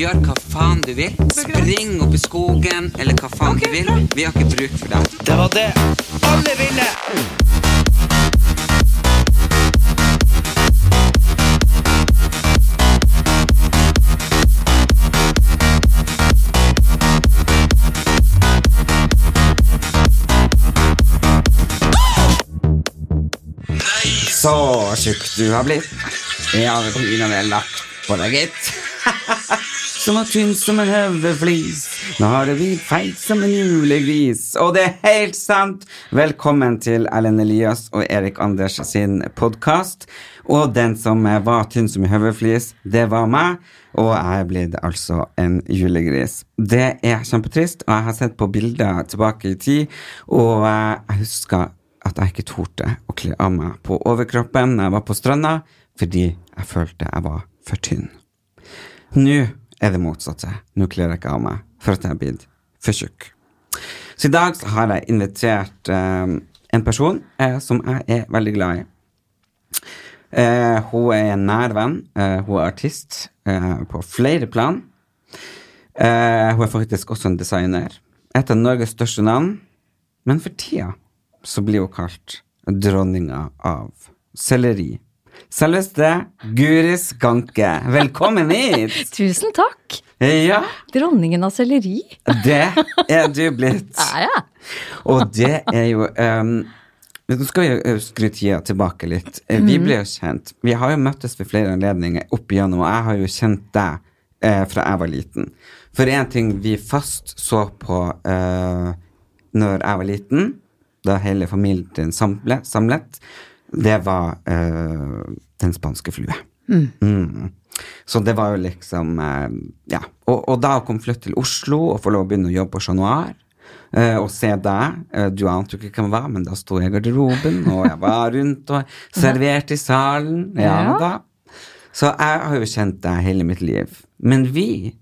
Gjør hva faen du vil. Spring opp i skogen, eller hva faen du vil. Vi har ikke bruk for deg. Det var det alle ville! Så tjukk du har blitt. Ja, det pinadø er lagt på deg, gitt. Som var tynn som en høveflis. Nå har du blitt feit som en julegris. Og det er helt sant! Velkommen til Erlend Elias og Erik Anders sin podkast. Og den som var tynn som en høveflis, det var meg. Og jeg er blitt altså en julegris. Det er kjempetrist, og jeg har sett på bilder tilbake i tid, og jeg husker at jeg ikke torde å kle av meg på overkroppen når jeg var på stranda, fordi jeg følte jeg var for tynn. Nå er det motsatte. Nå kler jeg ikke av meg for at jeg er blitt for tjukk. Så i dag så har jeg invitert eh, en person eh, som jeg er veldig glad i. Eh, hun er en nær venn. Eh, hun er artist eh, på flere plan. Eh, hun er faktisk også en designer. Et av Norges største navn. Men for tida så blir hun kalt dronninga av selleri. Selveste Guri Skanke. Velkommen hit! Tusen takk! Ja, Dronningen av selleri. det er du blitt. Er jeg? Og det er jo um, Nå skal vi skru tida tilbake litt. Eh, Vi ble jo kjent. Vi har jo møttes ved flere anledninger opp igjennom, og jeg har jo kjent deg eh, fra jeg var liten. For en ting vi fast så på eh, når jeg var liten, da hele familien din samlet, samlet det var uh, Den spanske flue. Mm. Så det var jo liksom uh, Ja. Og, og da å komme flytte til Oslo og få lov å begynne å jobbe på Chat Noir eh, og se deg Du ante jo ikke hvem var, men da sto jeg i garderoben, og jeg var rundt og serverte i salen. Ja, Ja. da. Så jeg har jo kjent deg hele mitt liv. Men vi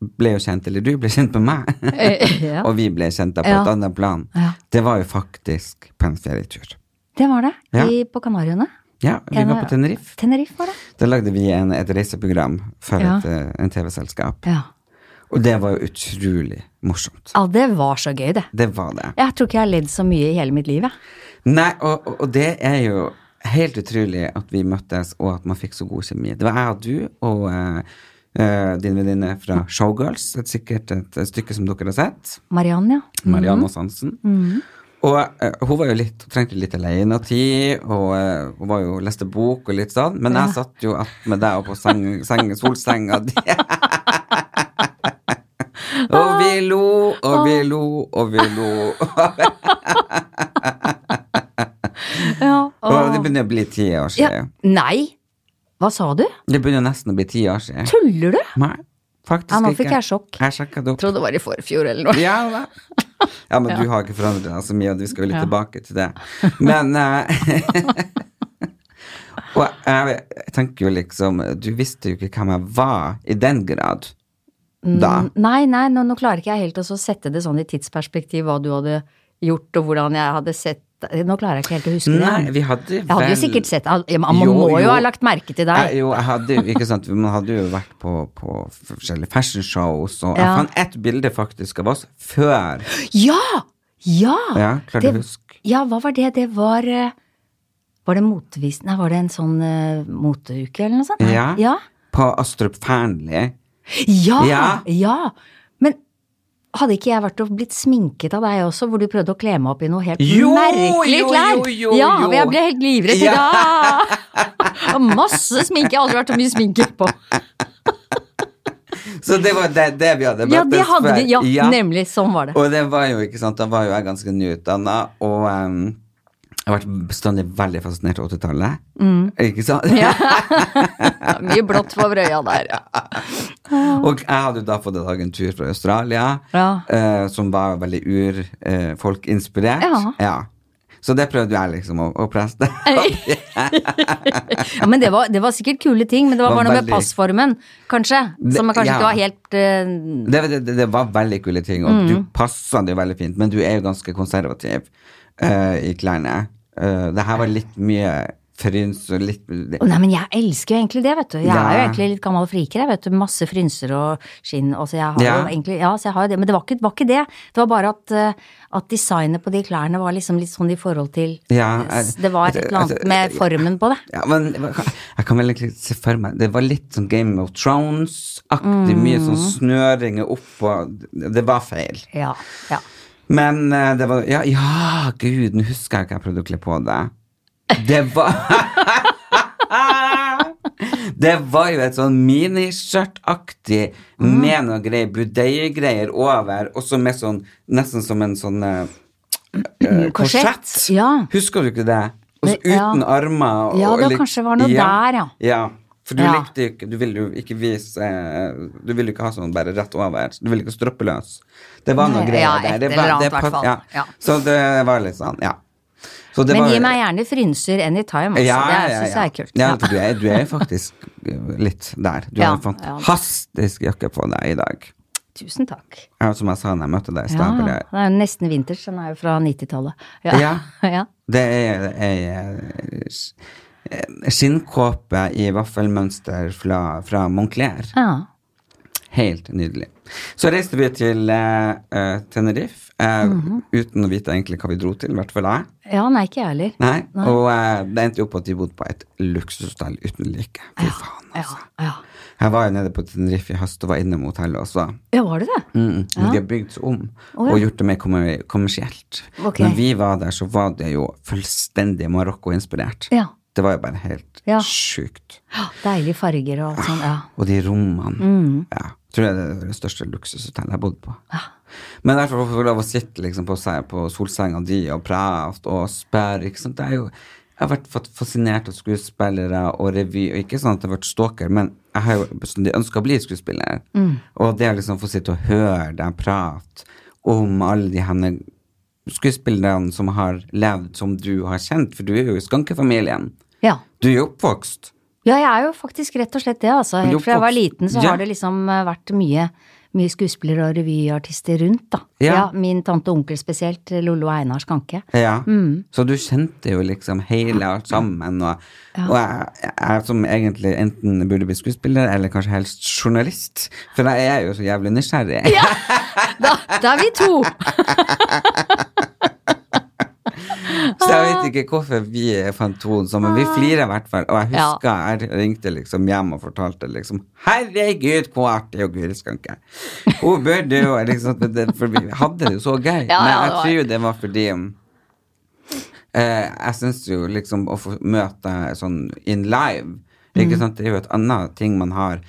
ble jo kjent, eller du ble kjent med meg, ja. og vi ble kjent da på et annet plan. Det var jo faktisk på en ferietur. Det var det. Ja. I, på Kanariøyene. Ja, vi En- var på Tenerife. Tenerife var det. Da lagde vi en, et reiseprogram for Ja. et, eh, en TV-selskap. Ja. Og det var jo utrolig morsomt. ja, det var så gøy, det. Det var det. Jeg tror ikke jeg har ledd så mye i hele mitt liv, jeg. Nei, og, og- det er jo helt utrolig at vi møttes, og at man fikk så god kjemi. Det var jeg og du og uh, eh, din venninne fra Showgirls, et, sikkert et, stykke som dere har sett. Marianne, ja. Marianne Hansen. Og uh, hun var jo litt, hun trengte litt alenetid, og uh, hun var jo, leste bok og litt sånn, men jeg satt jo med deg og på seng, seng, solsenga di. og vi lo, og vi lo, og vi lo. ja. og det begynner å bli ti år ja. siden. Nei! Hva sa du? Det begynner nesten å bli ti år siden. Tuller du? Nei, faktisk Ja, nå fikk jeg sjokk. Jeg sjekka det opp. Trodde det var i forfjor eller noe. Ja, da. ja, men du har ikke forandret deg så mye, og vi skal jo litt Ja. tilbake til det. Men uh, Og jeg, jeg tenker jo liksom Du visste jo ikke hvem jeg var i den grad da. Mm, Nei, nei, nå, nå klarer ikke jeg helt å sette det sånn i tidsperspektiv hva du hadde gjort og hvordan jeg hadde sett Nå klarer jeg ikke helt å huske Nei, det. vi hadde Jeg hadde jo sikkert sett Man må Jo, jo, jo. ha lagt merke til deg. jo, jeg hadde jo, ikke sant, man hadde jo vært på, på forskjellige fashionshows, og jeg fant ett bilde faktisk av oss før. Ja! Ja! Ja, klarer du å huske? Ja, hva var det? Det var eh, Var det motevis... Nei, var det en sånn uh, moteuke eller noe sånt? Ja. Ja. På Astrup Fearnley. Ja! Ja. Ja. Hadde ikke jeg vært og blitt sminket av deg også, hvor du prøvde å kle meg opp i noe helt Jo, merkelige klær? jo, jo, ja, jo. og jeg ble helt livredd. Ja. Og Masse sminke. Jeg har aldri vært så mye sminke på. Så det var det, det vi hadde Ja, møttes hadde før. Ja, Ja, nemlig. Sånn var det. Og det var jo, ikke sant, da var jo jeg ganske nyutdanna, og em, Jeg har vært bestandig veldig fascinert av 80-tallet. Ikke sant? Ja. Mye blått for brøya der. ja. Og jeg hadde jo da fått en tur fra Australia, Ja. eh, som var veldig urfolkinspirert. Ja. ja. Så det prøvde jeg liksom å, å presse. Ja, men det var, det var sikkert kule ting, men det var Var bare noe med passformen, kanskje. Det- Som kanskje ja. ikke var helt uh... Det, det, det, det var veldig kule ting, og du passa det jo veldig fint, men du er jo ganske konservativ eh, i klærne. Uh, det her var litt mye fryns og litt oh, Nei, men jeg elsker jo egentlig det, vet du. Jeg er jo egentlig litt gammel friker, jeg, vet du. Masse frynser og skinn. Og så jeg har Ja. jo egentlig Ja, så jeg har jo det. Men det var ikke, var ikke det. Det var bare at, eh, at designet på de klærne var liksom litt sånn i forhold til Ja, jeg- Det var et eller annet med formen på det. Ja, men jeg kan vel egentlig se for meg Det var litt sånn Game of Thrones-aktig, mye sånn snøringer opp og Det var feil. Ja. ja. Men eh, det var Ja, ja gud, nå husker jeg ikke jeg prøvde å kle på det. Det var Det var jo et sånn miniskjørtaktig med noe greier, budeie-greier over, og så med sånn Nesten som en sånn eh, Korsett, ja. Husker du ikke det? Og så Men- ja. uten armer. Ja, og det lik- kanskje var noe der, ja. Ja, for du Ja. likte ikke Du ville jo ikke vise Du ville ikke ha sånn bare rett over. Du ville ikke stroppe løs. Det var noe greier ja, der. et Det var- annet det pass- fall. Ja. Ja. Så det var litt sånn, ja. Så det Men var, gi meg gjerne frynser anytime, altså. ja, det ja, syns jeg er kult. Ja, for du er, du er faktisk litt der. Du har en fantastisk jakke på deg i dag. Tusen takk. Ja, som jeg sa da jeg møtte deg i Ja, det er nesten vinters, den er jo fra 90-tallet. Ja. Ja. ja. Det er ei skinnkåpe i vaffelmønster fra, fra Moncler. ja. Helt nydelig. Så reiste vi til uh, Tenerife uh, mm -hmm. uten å vite egentlig hva vi dro til, i hvert fall jeg. Ja, nei, ikke jeg heller. Nei, Og uh, det endte jo opp at vi bodde på et luksushotell uten like. Fy faen, altså. ja. Jeg var jo nede på Tenerife i høst og var inne mot hotellet også. ja, var det det? Mm, men de har bygd seg om oh, ja. og gjort det mer kommersielt. Okay. Når vi var der, så var det jo fullstendig Marokko-inspirert. Ja. Det var jo bare helt Ja. sjukt. Deilige farger og alt sånt. Ja. Og de rommene. Mm. Ja. Tror jeg det er det største luksushotellet jeg har bodd på. Men derfor får jeg lov å sitte liksom på, på solsenga di og prate og spørre, ikke sant. Det er jo jeg har vært fascinert av skuespillere og revy, og ikke sånn at jeg har vært stalker, men jeg har jo ønska å bli skuespiller. Mm. Og det å liksom få sitte og høre dem prate om alle de henne skuespillerne som har levd som du har kjent, for du er jo i skankefamilien. ja. Du er jo oppvokst. Ja, jeg er jo faktisk rett og slett det, altså. Helt fra jeg var liten så Ja. har det liksom eh, vært mye, mye skuespillere og revyartister rundt, da. Ja. min tante og onkel spesielt, Lollo og Einar Skanke. Ja. Mm. Så du kjente jo liksom hele alt sammen. Og, og jeg, jeg som egentlig enten burde bli skuespiller eller kanskje helst journalist, for jeg er jo så jævlig nysgjerrig. Da, da er vi to! Så jeg vet ikke hvorfor vi fant tonen Men Vi flirer i hvert fall. Og jeg husker jeg ringte liksom hjem og fortalte liksom Herregud, hvor artig og Guri Skanke. Hun burde jo liksom For vi hadde det jo så gøy. Ja, Men jeg tror jo det var fordi eh, Jeg syns jo liksom å få møte sånn in live Ikke sant? Det er jo et annet ting man har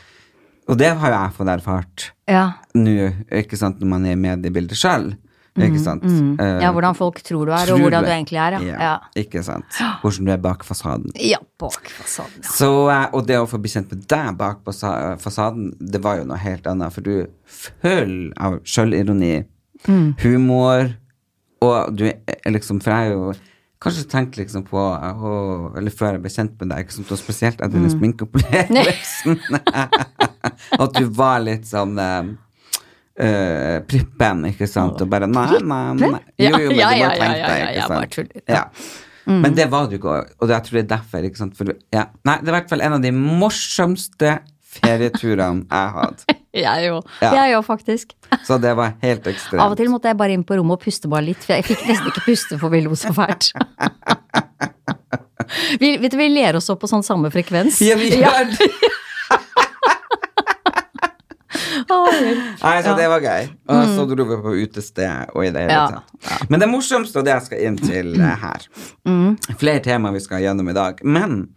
Og det har jo jeg fått erfart Ja. nå, ikke sant, når man er i mediebildet sjøl. Ikke sant? Eh, ja, hvordan folk tror du er, tror og hvordan du egentlig er, ja. Ja, Ikke sant. Hvordan du er bak fasaden. ja bak fasaden, ja. Så, eh, og det å få bli kjent med deg bak fasaden, det var jo noe helt annet, for du er full av sjølironi, Mm. humor, og du er liksom For jeg har jo kanskje tenkt liksom på å- Eller før jeg ble kjent med deg, og spesielt etter Mm. den sminkeopplevelsen, at du var litt sånn eh, prippen, ikke sant, og bare nei, nei, nei. Jo, jo, men Ja, du ja, ja, tenke deg, ikke sant. bare ja. Men det var du ikke, og jeg tror det er derfor. ikke sant? For, ja. Nei, det er i hvert fall en av de morsomste ferieturene jeg hatt. Jeg jo. Ja. Jeg jo, faktisk. Så det var helt ekstremt. Av og til måtte jeg bare inn på rommet og puste bare litt, for jeg fikk nesten ikke puste, for vi lo så fælt. Vi, vet du, vi ler oss opp på sånn samme frekvens. Ja, vi gjør det! Å, Nei, så Ja. det var gøy. Og så dro vi på utested og i det hele Ja. tatt. Men det morsomste, og det jeg skal inn til her. her Flere temaer vi skal gjennom i dag. Men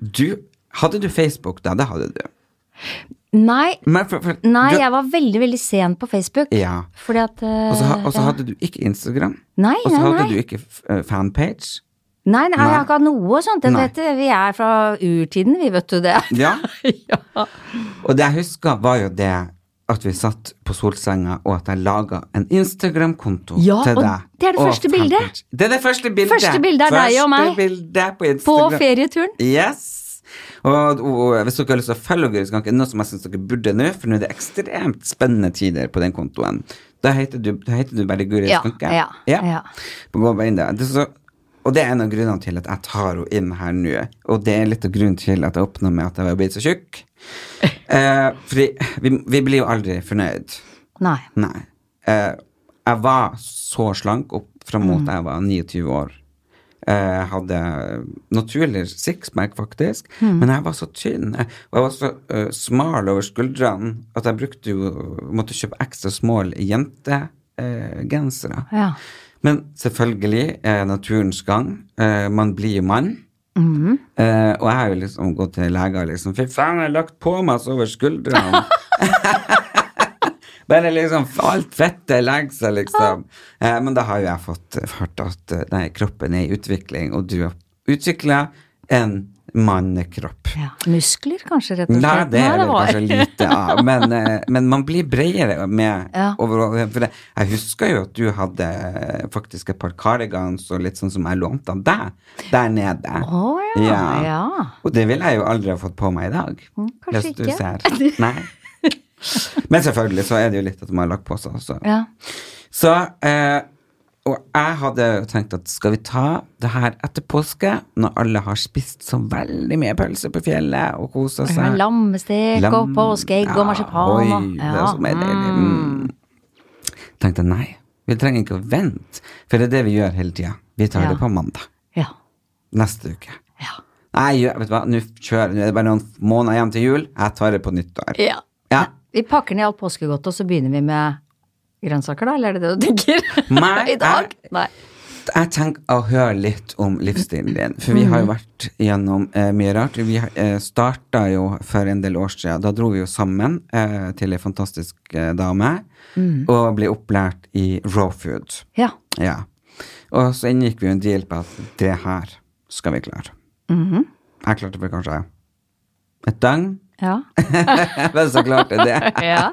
du Hadde du Facebook da? Det hadde du. Nei, for, for, nei, du, jeg var veldig, veldig sen på Facebook. Ja. Fordi at eh, Og så ja. hadde du ikke Instagram. Nei, Og så hadde nei. du ikke eh, fanpage. Nei, nei, jeg har ikke hatt noe sånt. Vet. Vi er fra urtiden, vi, vet du det. Ja. ja. Og det jeg husker, var jo det at vi satt på solsenga, og at jeg laga en Instagram-konto Ja, til og det er det første bildet. Det er det første bildet. Første bildet er deg og meg. Bildet på På ferieturen. Yes. Og, og hvis dere har lyst til å følge Guri ikke noe som jeg syns dere burde nå, for nå er det ekstremt spennende tider på den kontoen, da heter du, da heter du bare Guri Ja, ja, ja. Gå bare inn der. Det så, og det er en av grunnene til at jeg tar henne inn her nå. Og det er litt av grunnen til at jeg åpna med at jeg var blitt så tjukk. Eh, fordi vi, vi blir jo aldri fornøyd. Nei. Nei. Eh, jeg var så slank opp fram mot jeg var 29 år. Eh, Jeg hadde naturlig sixpack, faktisk, men jeg var så tynn. eh, Og jeg var så uh, smal over skuldrene at jeg brukte jo måtte kjøpe ekstra small jentegensere. Ja. Men selvfølgelig, er naturens gang. Uh, man blir jo mann. Eh, og jeg har jo liksom gått til leger liksom Fy faen, jeg har lagt på meg så over skuldrene. Bare liksom alt fettet legger seg, liksom. Eh, men da har jo jeg fått hørt at eh, nei, kroppen er i utvikling, og du har utvikla en mannekropp. ja. Muskler, kanskje, rett og slett? Nei, det er det kanskje lite av, men, eh, men man blir bredere med Ja. over, For jeg husker jo at du hadde eh, faktisk et par cardigans og litt sånn som jeg lånte av deg der nede. Å ja, ja. Og det ville jeg jo aldri ha fått på meg i dag. Mm, kanskje ikke. ser. Nei. Men selvfølgelig så er det jo litt at man har lagt på seg også. ja. Så, eh, og jeg hadde tenkt at skal vi ta det her etter påske, når alle har spist så veldig mye pølse på fjellet og kosa seg? Lammestek og påskeegg ja, og marsipan Oi, og det er så mer deilig. Mm. Tenkte nei, vi trenger ikke å vente, for det er det vi gjør hele tida. Vi tar Ja. det på mandag. Ja. Neste uke. Ja. Nei, vet du hva, nå kjører Nå er det bare noen måneder igjen til jul. Jeg tar det på nyttår. ja. Ja. Vi pakker ned alt påskegodt, og så begynner vi med grønnsaker, da? Eller er det det du tenker? Nei, I dag? jeg- Nei. Jeg tenker å høre litt om livsstilen din, for vi har jo vært gjennom eh, mye rart. Vi eh, starta jo for en del år siden. Da dro vi jo sammen eh, til ei fantastisk eh, dame og ble opplært i raw food. Ja. Ja. Og så inngikk vi jo en deal på at det her skal vi klare. Jeg klarte vel kanskje et døgn, Ja. men så klarte jeg det. Ja.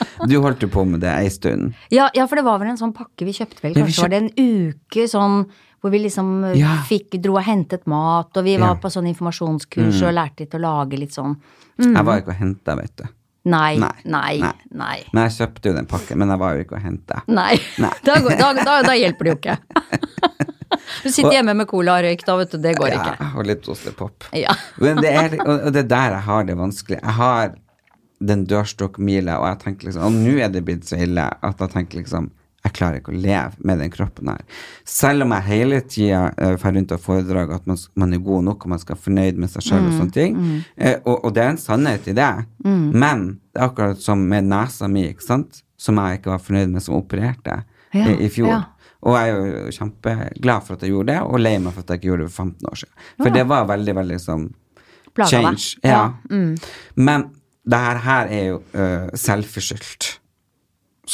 Du holdt jo på med det ei stund. Ja, ja, for det var vel en sånn pakke vi kjøpte vel, Ja, kjøpt... var det en uke sånn hvor vi liksom eh, Ja. fikk, dro og hentet mat, og vi var. Mm. på sånn informasjonskurs og lærte litt å lage litt sånn Jeg var ikke og henta, vet du. Nei, Nei, nei, nei. Men jeg kjøpte jo den pakken, men jeg var jo ikke og henta. Nei. Nei. Da, da, da, da hjelper det jo ikke. Du sitter hjemme med cola og røyk, da vet du, det går ikke. Ja, og litt ostepop. Ja. Men det er, og det er der jeg har det vanskelig. Jeg har den dørstokkmila, og jeg tenker liksom Og nå er det blitt så ille at jeg tenker liksom jeg klarer ikke å leve med den kroppen her. Selv om jeg hele tida uh, får rundt og foredrag at man, man er god nok og man skal være fornøyd med seg sjøl Mm, og sånne ting. Eh, og, og det er en sannhet i det. Men det er akkurat som med nesa mi, ikke sant, som jeg ikke var fornøyd med, som opererte Ja, i, i fjor. ja. Og jeg er jo kjempeglad for at jeg gjorde det, og lei meg for at jeg ikke gjorde det for 15 år siden. For det var veldig, veldig sånn Plaga change. Ja. Ja, mm. Men det her, her er jo uh, selvforskyldt.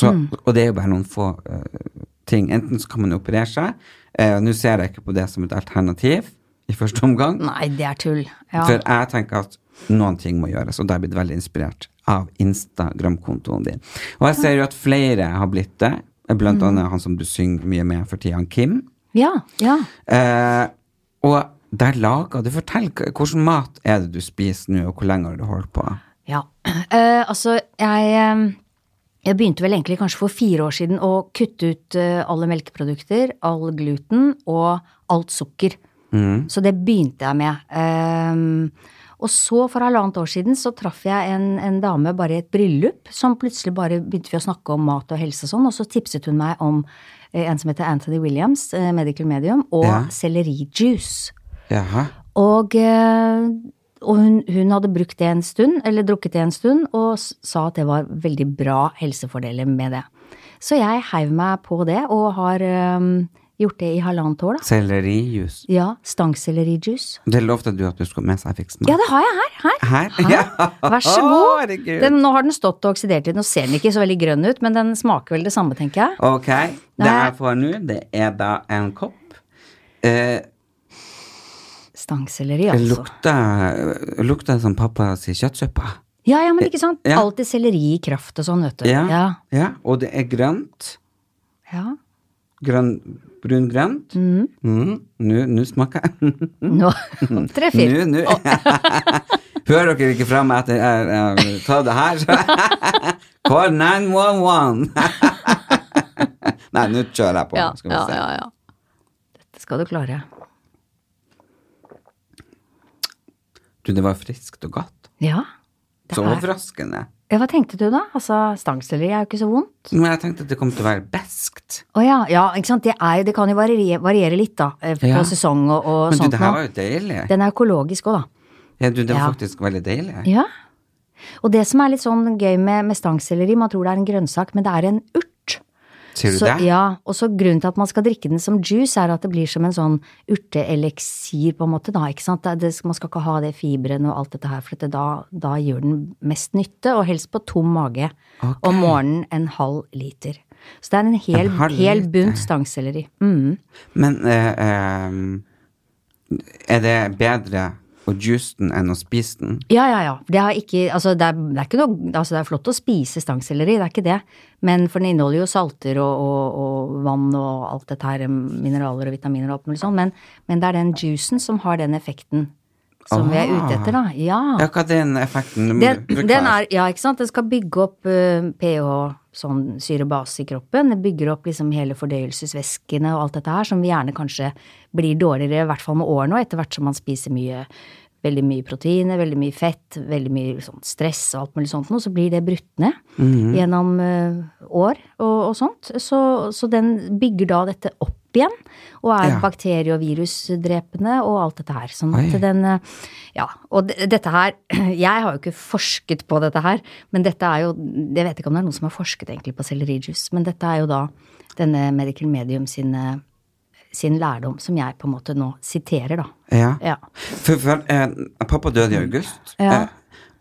Mm. Og det er jo bare noen få uh, ting. Enten så kan man jo operere seg. Uh, Nå ser jeg ikke på det som et alternativ i første omgang. Nei, det er tull. Ja. For jeg tenker at noen ting må gjøres, og da har jeg blitt veldig inspirert av Instagram-kontoen din. Og jeg ser jo at flere har blitt det, blant Mm. annet han som du synger mye med for tida, Kim. ja, ja. Eh, og der lager du Fortell, hvordan mat er det du spiser nå, og hvor lenge har du holdt på? Eh, altså jeg, jeg begynte vel egentlig kanskje for fire år siden å kutte ut eh, alle melkeprodukter, all gluten og alt sukker. Så det begynte jeg med. Ehm, og så for halvannet år siden så traff jeg en, en dame bare i et bryllup, som plutselig bare begynte vi å snakke om mat og helse og sånn, og så tipset hun meg om eh, en som heter Anthony Williams, eh, Medical Medium, og Ja. sellerijuice. Jaha. Og, eh, og hun, hun hadde brukt det en stund, eller drukket det en stund, og sa at det var veldig bra helsefordeler med det. Så jeg heiv meg på det, og har um, gjort det i halvannet år, da. Sellerijus. Ja, stangsellerijus. Det lovte du at du skulle med seg jeg fikk smake. Ja, det har jeg her. her. Her? Ja. Vær så god. Oh, Den, nå har den stått og oksidert litt. Nå ser den ikke så veldig grønn ut, men den smaker vel det samme, tenker jeg. Ok, det jeg får nå, det er da en kopp. Eh, Stangselleri, altså. lukter, lukter som pappa sier kjøttsuppe. Ja, ja, men ikke sant? Ja. Alltid selleri i kraft og sånn, vet du. Ja, Ja. ja. Og det er grønt. ja. Grønn, brungrønt. Mm. Nå nå smaker jeg. Nå treffer. Nå, nå. Hører dere ikke fra meg at jeg har tatt det her? Call 911. Nei, nå kjører jeg på. Ja, ja, se. ja, ja. Dette skal du klare. Du, det var friskt og godt. Ja. Så er- overraskende. Ja, hva tenkte du da? Altså, stangselleri er jo ikke så vondt. Men jeg tenkte at det kom til å være beskt. Å ja, ja, ikke sant. Det, er, det kan jo variere, variere litt, da. eh, På Ja. sesong og, og Men du, det her var jo deilig. Den er økologisk òg, da. Ja, du, det var Ja. faktisk veldig deilig. Ja. Og det som er litt sånn gøy med, med stangselleri, man tror det er en grønnsak, men det er en urt. Sier du Så, det? ja, og så grunnen til at man skal drikke den som juice, er at det blir som en sånn urteeleksir, på en måte, da, ikke sant. Det, man skal ikke ha det fiberen og alt dette her, for det, da, da gjør den mest nytte, og helst på tom mage. Okay. Om morgenen en halv liter. Så det er en hel, En hel bunt stangselleri. Mm. Men eh, eh, er det bedre å juice den enn å spise den? Ja, ja, ja. Det, ikke, altså, det, er, det, er noe, altså, det er flott å spise stangselleri, det er ikke det. Men for den inneholder jo salter og, og, og vann og alt dette her, mineraler og vitaminer og alt mulig sånn. Men, men det er den juicen som har den effekten som vi er ute etter, da. Ja. Ja, hva er den effekten? Den, den er, ja, ikke sant. Den skal bygge opp uh, pH, sånn syre-base i kroppen. Den bygger opp liksom hele fordøyelsesvæskene og alt dette her, som vi gjerne kanskje blir dårligere, i hvert fall med årene, og etter hvert som man spiser mye veldig mye proteiner, veldig mye fett, veldig mye sånn stress og alt mulig sånt noe, så blir det brutt ned gjennom uh, år og, og sånt. Så, så den bygger da dette opp igjen, og er Ja. bakterie- og virusdrepende og alt dette her. Sånn Oi. den eh, Ja, og dette her Jeg har jo ikke forsket på dette her, men dette er jo Jeg vet ikke om det er noen som har forsket egentlig på sellerijuice, men dette er jo da denne Medical Medium sin, eh, sin lærdom, som jeg på en måte nå siterer, da. Ja. Ja. For, for eh, pappa døde i august, Ja. eh,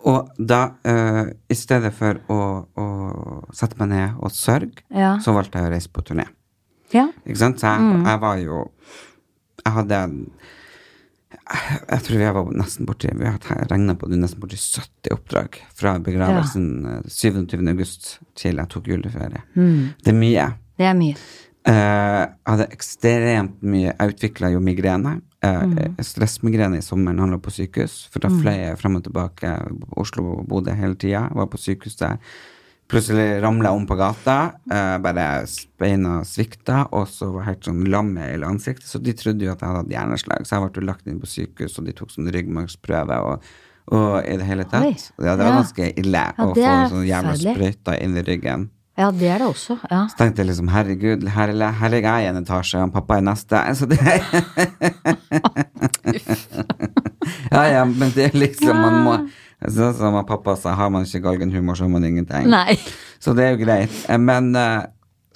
og da, eh, i stedet for å, å sette meg ned og sørge, Ja. så valgte jeg å reise på turné. Ja. Ikke sant? Så jeg, jeg var jo Jeg hadde jeg, jeg tror vi var nesten borti Vi har regna på det nesten borti 70 oppdrag fra begravelsen ja. 27. august til jeg tok juleferie. Det er mye. Det er mye. Eh, jeg hadde ekstremt mye Jeg utvikla jo migrene. Mm. Stressmigrene i sommeren handla på sykehus. For da fløy jeg frem og tilbake Oslo og Bodø hele tida. Var på sykehus der. Plutselig ramla jeg om på gata. Eh, bare beina svikta, og så var jeg helt sånn lam i hele ansiktet. Så de trodde jo at jeg hadde hatt hjerneslag. Så jeg ble lagt inn på sykehus, og de tok sånn ryggmargsprøve. Og, og i det hele tatt. Ja, det var ganske ille Ja, å få sånn jævla sprøyter inn i ryggen. Ja, det er det også. Ja. Så tenkte jeg liksom, herregud, her, er- her ligger jeg i en etasje, og pappa er neste. Så det Ja, ja, men det er liksom, man må Sånn som pappa sa, har man ikke galgenhumor, så har man ingenting. Nei. Så det er jo greit. Eh, Men, eh,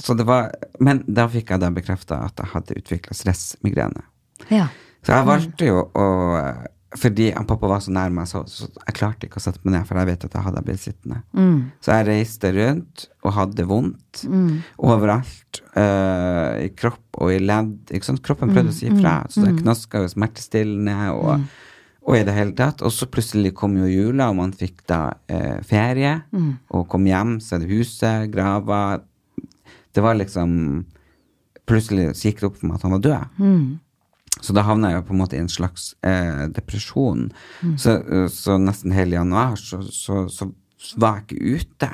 så det var, men da fikk jeg da bekrefta at jeg hadde utvikla stressmigrene. Ja. Så jeg valgte jo å eh, Fordi pappa var så nær meg, så, så jeg klarte ikke å sette meg ned, for jeg vet at jeg hadde blitt sittende. Så jeg reiste rundt og hadde vondt overalt. eh, I kropp og i ledd. Kroppen prøvde å si ifra. Så jeg knaska jo smertestillende og, og i det hele tatt. Og så plutselig kom jo jula, og man fikk da eh, ferie. Og kom hjem, så det huset, grava. Det var liksom Plutselig gikk det opp for meg at han var død. Så da havna jeg jo på en måte i en slags eh, depresjon. Så, eh, så nesten hele januar så, så, så var jeg ikke ute.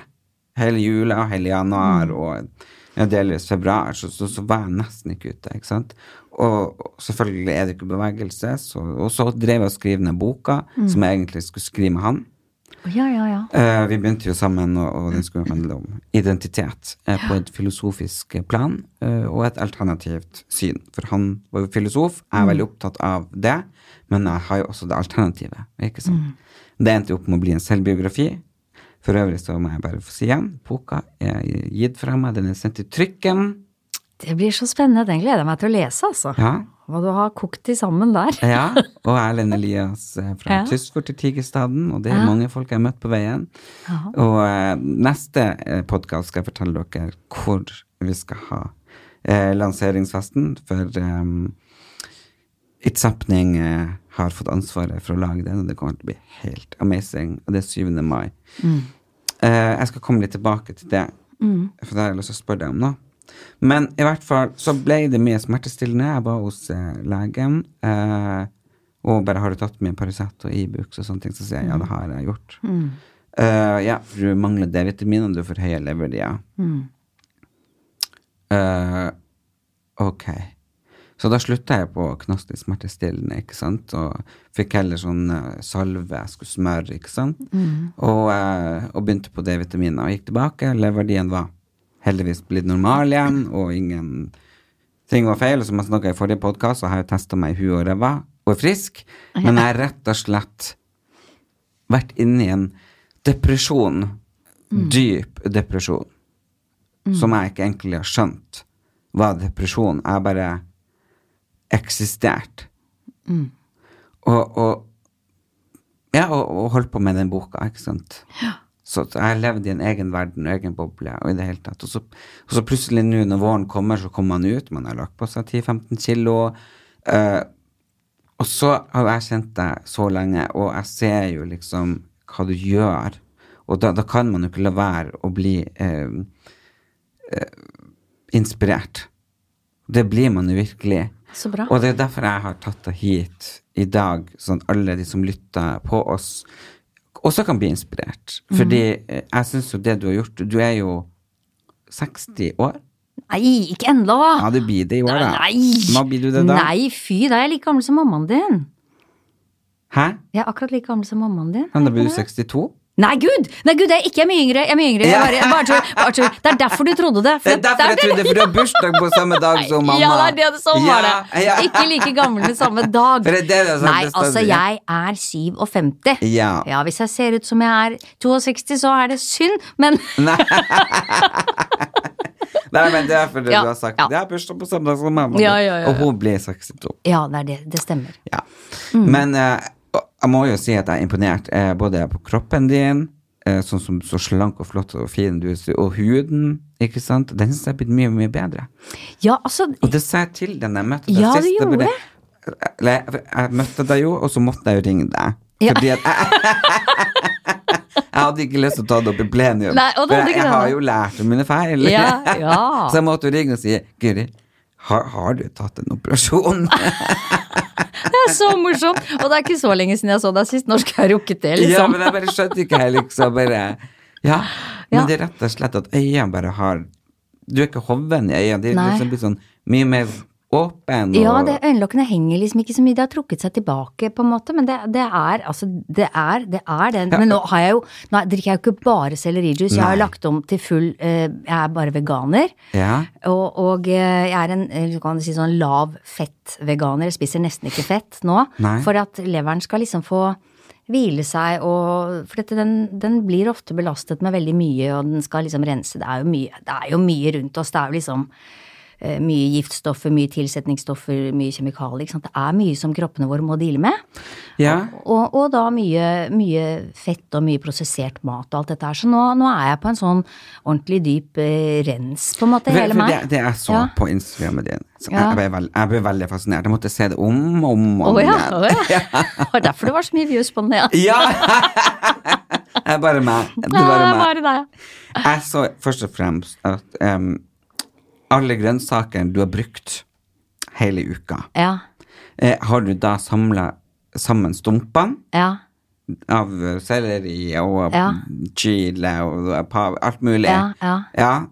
Hele jula, og hele januar og ja, delvis februar, så, så, så var jeg nesten ikke ute. ikke sant? Og, selvfølgelig er det ikke bevegelse. Så, og så drev jeg og skrev ned boka, som jeg egentlig skulle skrive med han. Ja, ja, ja. Eh, vi begynte jo sammen, og, og den skulle handle om identitet eh, på et filosofisk plan eh, og et alternativt syn. For han var jo filosof, jeg er veldig opptatt av det, men jeg har jo også det alternativet. ikke sant? Det endte opp med å bli en selvbiografi. For øvrig så må jeg bare få si igjen, boka er gitt fra meg, den er sendt i trykken. Det blir så spennende. Den gleder jeg meg til å lese, altså. Ja, Hva du har kokt til sammen der. ja. Og Erlend Elias eh, fra Ja. Tysfjord til Tigerstaden, og det er mange folk jeg har møtt på veien. Og eh, neste eh, podkast skal jeg fortelle dere hvor vi skal ha eh, lanseringsfesten, for eh, It's Happening eh, har fått ansvaret for å lage den, og det kommer til å bli helt amazing. Og det er 7. mai. Eh, jeg skal komme litt tilbake til det, for det har jeg lyst til å spørre deg om nå. Men i hvert fall så ble det mye smertestillende. Jeg var hos eh, legen. Eh, og bare har du tatt med Paracet og Ibux og sånne ting, så sier jeg ja, det har jeg gjort. Eh, ja, for du mangler D-vitamin, og du får høye leverdier. Eh, ok. Så da slutta jeg på knastig smertestillende, ikke sant, og fikk heller sånn eh, salve jeg skulle smøre, ikke sant, og, uh, og begynte på D-vitaminer og gikk tilbake. leverdien var heldigvis blitt normal igjen, og ingen ting var feil. Som jeg snakka i forrige podkast, så har jeg testa meg i huet og ræva og er frisk, men jeg har rett og slett vært inne i en depresjon, dyp depresjon, som jeg ikke egentlig har skjønt var depresjon. Jeg har bare eksistert. Og, og, ja, og, og holdt på med den boka, ikke sant. Så jeg levde i en egen verden, egen boble, og i det hele tatt. Og så, og så plutselig nå når våren kommer, så kommer man ut, man har lagt på seg 10-15 kilo. Uh, og så har jeg kjent deg så lenge, og jeg ser jo liksom hva du gjør. Og da, da kan man jo ikke la være å bli eh, eh, inspirert. Det blir man jo virkelig. Så bra. Og det er derfor jeg har tatt deg hit i dag, sånn alle de som lytter på oss, også kan bli inspirert. Fordi eh, jeg syns jo det du har gjort Du er jo 60 år. Nei, ikke ennå. Ja, det blir det i år, da. Nei. Nå blir du det da? Nei, fy, da er jeg like gammel som mammaen din. Hæ? Jeg er akkurat like gammel som mammaen din. Men da blir du 62? Nei, gud! Nei, gud, jeg er ikke jeg er mye yngre. Jeg er mye yngre. Jeg bare, bare, tror, bare tror. Det er derfor du trodde det. Det er derfor jeg trodde, for du har bursdag på samme dag som mamma. Ja, det er det det sånn var det. Ja. Ikke like gammel med samme dag. Det det du Nei, altså, jeg er 57. Ja. Ja, hvis jeg ser ut som jeg er 62, så er det synd, men Nei. Nei, men det er fordi Ja, du har sagt ja. Jeg har bursdag på samme dag som mamma. Ja, ja, ja, ja. Og hun blir 62. Ja, det er det. Det stemmer. Ja. Mm. Men eh, jeg må jo si at jeg er imponert eh, både på kroppen din, eh, sånn som så slank og flott og fin du er, og huden, ikke sant. Den synes jeg er blitt mye, mye bedre. Ja, altså Og det sa jeg til den jeg møtte deg Ja, sist. du gjorde Eller, jeg, jeg møtte deg jo, og så måtte jeg jo ringe deg. Ja. Fordi at jeg, hadde ikke lyst til å ta det opp i plenum. Nei, det for jeg, jeg har jo lært om mine feil. Ja, ja. så jeg måtte jo ringe og si Guri, har, har du tatt en operasjon? Det er så morsomt! Og det er ikke så lenge siden jeg så deg sist. Når skal jeg rukket det, Ja, liksom? men jeg bare skjønte ikke helt, liksom. Bare, ja. Men Ja. det er rett og slett at øynene bare har Du er ikke hoven i øynene. De er liksom blitt sånn mye mer åpen. Og, Ja, det, øyenlokkene henger liksom ikke så mye. Det har trukket seg tilbake, på en måte. Men det, det er altså Det er det. Er det. Men nå har jeg jo Nå drikker jeg jo ikke bare sellerijuice. Jeg har jo lagt om til full eh, Jeg er bare veganer. Ja. Og, og eh, jeg er en eh, du kan si sånn lav fett-veganer. Jeg spiser nesten ikke fett nå. Nei. For at leveren skal liksom få hvile seg og For dette, den, den blir ofte belastet med veldig mye, og den skal liksom rense. Det er jo mye, det er jo mye rundt oss. Det er jo liksom mye giftstoffer, mye tilsetningsstoffer, mye kjemikalier. Det er mye som kroppene våre må deale med. ja. Og, og da mye, mye fett og mye prosessert mat og alt dette her. Så nå, nå er jeg på en sånn ordentlig dyp eh, rens, på en måte, hele meg. det, det jeg så Ja. på Instagrammen din, så Ja. jeg, ble veld, jeg ble veldig fascinert. Jeg måtte se det om og om, om ja, igjen. ja. Det var derfor det var så mye views på den, ja. Ja! Det er bare meg. Det er bare meg. bare deg. Jeg så først og fremst at em, alle grønnsakene du har brukt hele uka, Ja, eh, har du da samla sammen stumpene ja. av eh, selleri og Ja. chile og alt mulig? Ja, ja.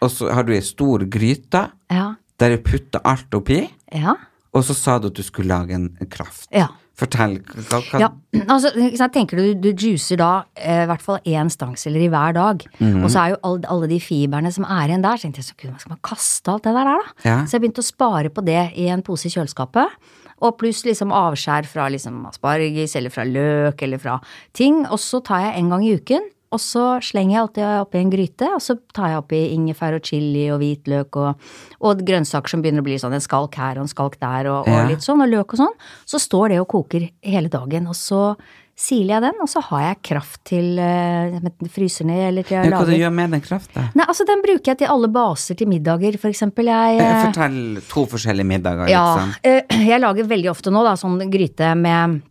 Og så har du ei stor gryte Ja, der du putter alt oppi, ja. og så sa du at du skulle lage en kraft. Ja. Fortell. Hva, hva, Ja, altså, jeg tenker du, du juicer da eh, i hvert fall én stangselleri hver dag. Mhm. Og så er jo alle, alle de fiberne som er igjen der, så tenkte jeg så gud, skal man kaste alt det der, da? Ja. Så jeg begynte å spare på det i en pose i kjøleskapet. Og pluss liksom avskjær fra liksom asparges eller fra løk eller fra ting. Og så tar jeg en gang i uken, og så slenger jeg alltid oppi en gryte. Og så tar jeg oppi ingefær og chili og hvitløk og, og grønnsaker som begynner å bli sånn en skalk her og en skalk der og, og Ja. litt sånn, og løk og sånn. Så står det og koker hele dagen, og så siler jeg den, og så har jeg kraft til eh, det fryser ned, eller til jeg Ja, hva du lager gjør med den krafta? Nei, altså den bruker jeg til alle baser til middager, for eksempel. Jeg, eh, Fortell to forskjellige middager, ja, liksom. eh, jeg lager veldig ofte nå da, sånn gryte med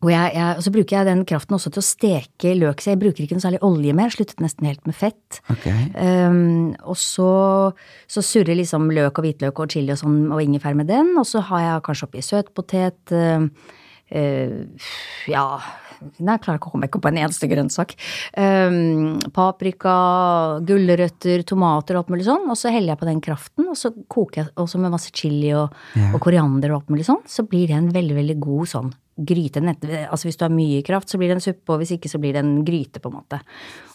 og, jeg, jeg, og så bruker jeg den kraften også til å steke løk, så jeg bruker ikke noe særlig olje mer. Sluttet nesten helt med fett. Okay. Um, og så, så surrer liksom løk og hvitløk og chili og sånn og ingefær med den, og så har jeg kanskje oppi søtpotet, uh, uh, ja Nei, jeg klarer ikke å komme på en eneste grønnsak. Um, paprika, gulrøtter, tomater og alt mulig sånn. Og så heller jeg på den kraften, og så koker jeg også med masse chili og, Ja. og koriander og alt mulig sånn. Så blir det en veldig, veldig god sånn gryte. Altså hvis du har mye kraft, så blir det en suppe, og hvis ikke så blir det en gryte, på en måte.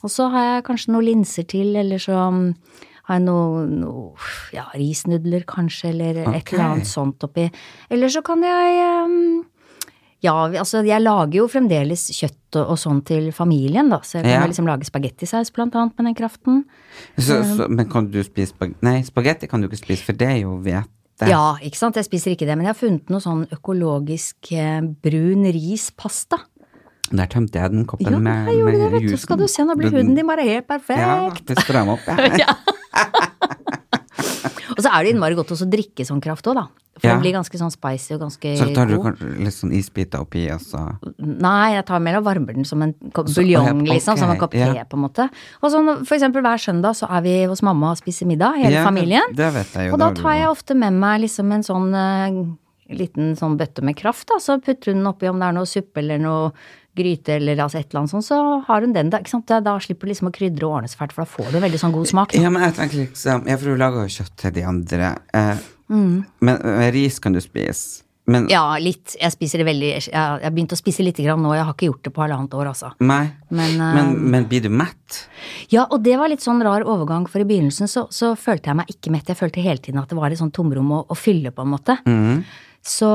Og så har jeg kanskje noen linser til, eller så um, har jeg noe, noe ja, risnudler kanskje, eller et eller annet sånt oppi. Eller så kan jeg um, ja, altså jeg lager jo fremdeles kjøtt og, og sånn til familien, da. Så jeg kan Ja. liksom lage spagettisaus blant annet med den kraften. Så, så, men kan du spise spagetti? Nei, spagetti kan du ikke spise, for det er jo hvete. Ja, ikke sant. Jeg spiser ikke det, men jeg har funnet noe sånn økologisk eh, brun rispasta. Der tømte jeg den koppen Ja, med, gjorde det, vet du. Skal du se, nå blir huden din bare helt perfekt. Ja, det strømmer opp, ja. Og så er det innmari godt å drikke sånn kraft òg, da. For Ja. den blir ganske sånn spicy og ganske god. Så tar du god. litt sånn isbiter oppi, og så Nei, jeg tar mer og varmer den som en buljong, liksom. Som en kopp te, ja. på en måte. Og sånn for eksempel hver søndag så er vi hos mamma og spiser middag, hele Ja, familien. Det vet jeg jo. Og da tar jeg ofte med meg liksom en sånn uh, liten sånn bøtte med kraft, da. Så putter hun den oppi om det er noe suppe eller noe gryte eller altså et eller annet sånt, så har hun den da. Ikke sant? Da, slipper du liksom å krydre og ordne så fælt, for da får du veldig sånn god smak. Ja, men jeg tenker liksom Ja, for du lager jo kjøtt til de andre. Eh, Men eh, ris kan du spise. Men Mm. Ja, litt. Jeg spiser det veldig Jeg har begynt å spise lite grann nå, jeg har ikke gjort det på halvannet år, altså. Nei. Men, eh, men, men blir du mett? Ja, og det var litt sånn rar overgang, for i begynnelsen så, så følte jeg meg ikke mett. Jeg følte hele tiden at det var et sånt tomrom å, å fylle, på en måte. Så,